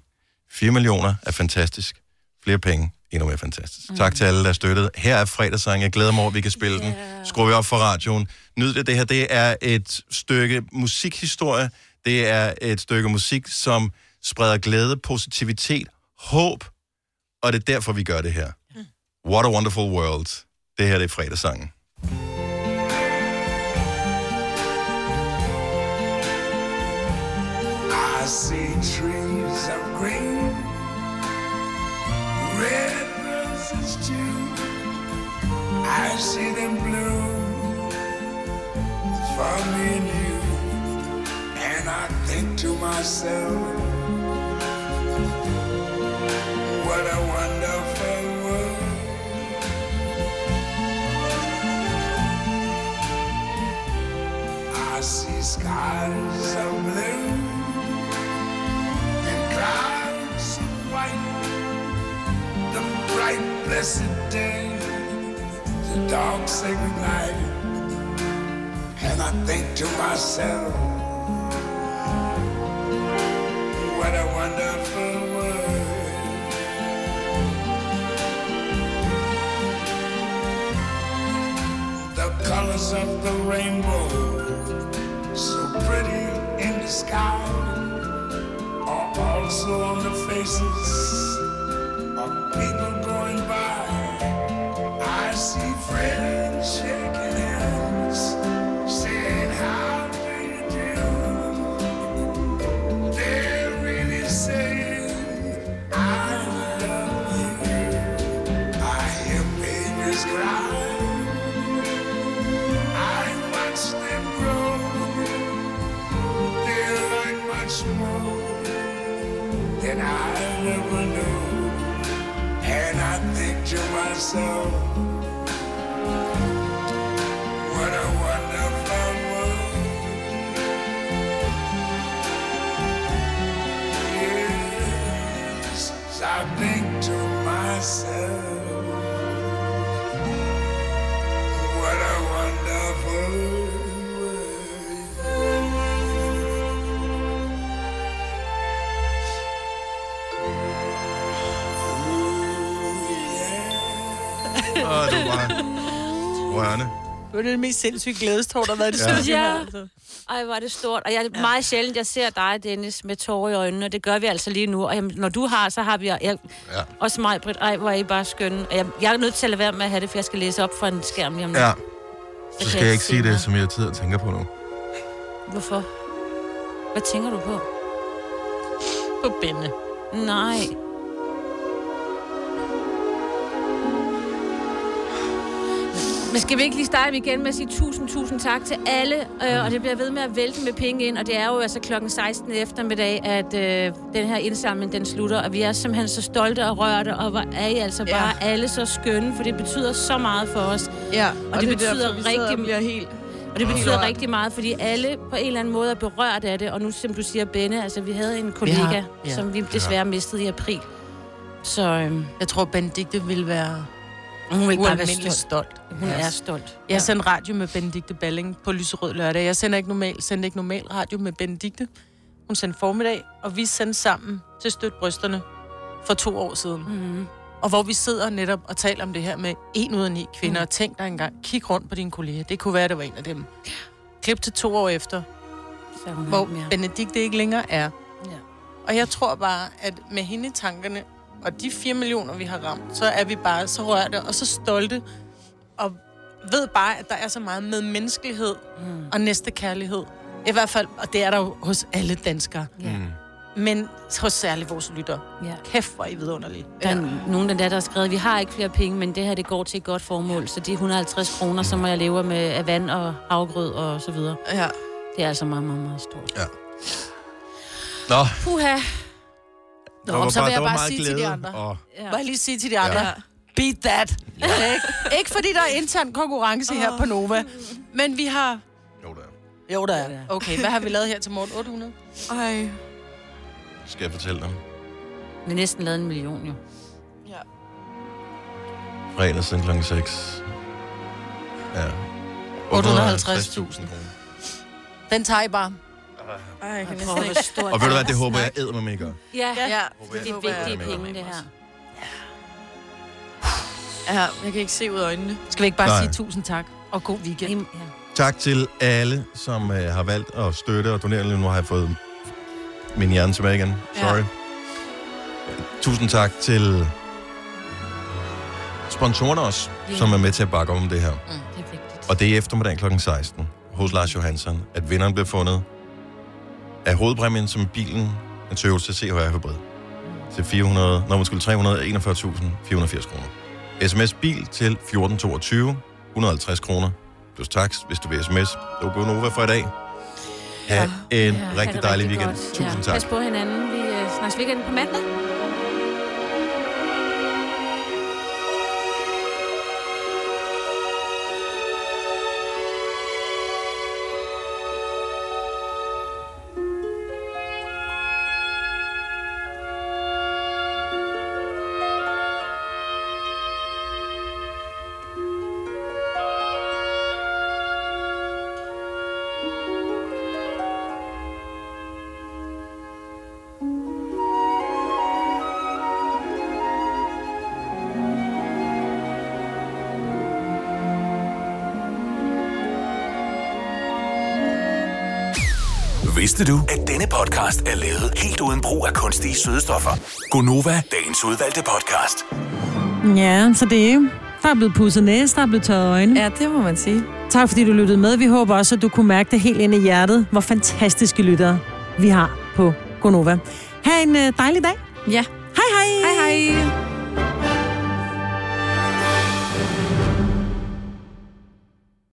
4 millioner er fantastisk. Flere penge, endnu mere fantastisk. Mm. Tak til alle, der støttede. Her er fredagssang. Jeg glæder mig over, at vi kan spille yeah. den. Skruer vi op for radioen. Nyd det. Det her det er et stykke musikhistorie. Det er et stykke musik, som spreder glæde, positivitet, håb. Og det er derfor, vi gør det her. What a wonderful world. Det her det er fredagssangen. I see trees of green, red roses too. I see them bloom for me and you, and I think to myself, skies of blue and clouds of white. The bright, blessed day, the dark, sacred night. And I think to myself, colors of the rainbow, so pretty in the sky are also on the faces what a wonderful world. Yes, I think to myself, Det var det mest sindssyge glædestår, der har været det Ja. studie Ja. Altså. Ej, hvor er det stort. Og jeg er meget sjældent, jeg ser dig, Dennis, med tårer i øjnene, og det gør vi altså lige nu. Og jeg, når du har, så har vi... Jeg, Ja. Også mig, Britt. Ej, hvor er I bare skønne. Og jeg, jeg er nødt til at lade være med at have det, for jeg skal læse op for en skærm lige om lidt. Ja. kan Så skal jeg jeg ikke se sige det, som jeg tid tænker på nu. Hvorfor? Hvad tænker du på? På Benne. Nej. Men skal vi ikke lige starte igen med at sige tusind, tusind tak til alle, øh, og det bliver ved med at vælte med penge ind, og det er jo altså klokken 16 i eftermiddag, at øh, den her indsamling, den slutter, og vi er simpelthen så stolte og rørte, og hvor er I altså bare Ja. alle så skønne, for det betyder så meget for os. Ja, og, og det, det er betyder derfor, rigtig bliver helt- og det betyder rørt. rigtig meget, fordi alle på en eller anden måde er berørt af det, og nu som du siger, Benne, altså vi havde en kollega, ja. ja. som vi desværre mistede i april. Så øhm, Jeg tror, Benedikte ville være hun vil bare være stolt. stolt. Hun Ja. er stolt. Jeg sendte radio med Benedikte Balling på Lyserød lørdag. Jeg sender ikke normal, sendte ikke normal radio med Benedikte. Hun sendte formiddag, og vi sendte sammen til Støt Brysterne for to år siden. Mm. Og hvor vi sidder netop og taler om det her med en ud af ni kvinder. Mm. Og tænk dig engang, kig rundt på dine kolleger. Det kunne være, det var en af dem. Klip til to år efter, Så hun hvor. Benedikte ikke længere er. Ja. Og jeg tror bare, at med hende i tankerne, og de 4 millioner, vi har ramt, så er vi bare så rørte og så stolte, og ved bare, at der er så meget med menneskelighed mm. og næstekærlighed. I hvert fald, og det er der jo hos alle danskere. Ja. Men hos særligt vores lytter. Ja. Kæft, hvor er I vidunderlige. Der er nogen af der, der har skrevet, vi har ikke flere penge, men det her, det går til et godt formål. Så de 150 kroner, som jeg lever med af vand og afgrød og så videre. Ja. Det er altså meget, meget, meget stort. Ja. Nå, Puha. Nå, Der var så bare- vil jeg bare meget sige til de glæde, andre. og- Ja. Bare lige sige til de andre. Ja. Ja. Beat that. Ikke? ikke fordi der er intern konkurrence her på Nova, men vi har... Jo, der er. Jo, der er. Okay, hvad har vi lavet her til morgen? 800? Ej. Skal jeg fortælle dem? Vi har næsten lavet en million, jo. Fredag siden klokken 6. Ja. 850.000. kroner. Den tager I bare. Ej, jeg kan næsten stort. Og ved du hvad, det håber jeg æder med mig, I gør. Ja, Ja, det er vigtige penge, det her. Ja, jeg kan ikke se ud af øjnene. Skal vi ikke bare Nej. sige tusind tak og god weekend? Ja. Tak til alle, som øh, har valgt at støtte og donere. Nu har jeg fået min hjerne tilbage igen. Sorry. Ja. Tusind tak til sponsorerne også, Ja. som er med til at bakke om det her. Mm, det er vigtigt. Og det er eftermiddag kl. 16 hos Lars Johansson, at vinderen bliver fundet af hovedpræmien, som bilen en Toyota CHR Hybrid til 400, når man skulle 341.480 kroner. SMS bil til 1422, 150 kroner plus tax, hvis du vil sms. Det var Nova for i dag. Ha' en Ja, rigtig dejlig weekend. godt. Tusind tak. Pas på hinanden. Vi øh, snakkes weekend på mandag. Vidste du, at denne podcast er lavet helt uden brug af kunstige sødestoffer? Gonova, dagens udvalgte podcast. Ja, så det er Der er blevet pudset næse, der er blevet tørret øjne. Ja, det må man sige. Tak fordi du lyttede med. Vi håber også, at du kunne mærke det helt ind i hjertet, hvor fantastiske lyttere vi har på Gonova. Ha' en øh, dejlig dag. Ja. Hej hej. Hej hej.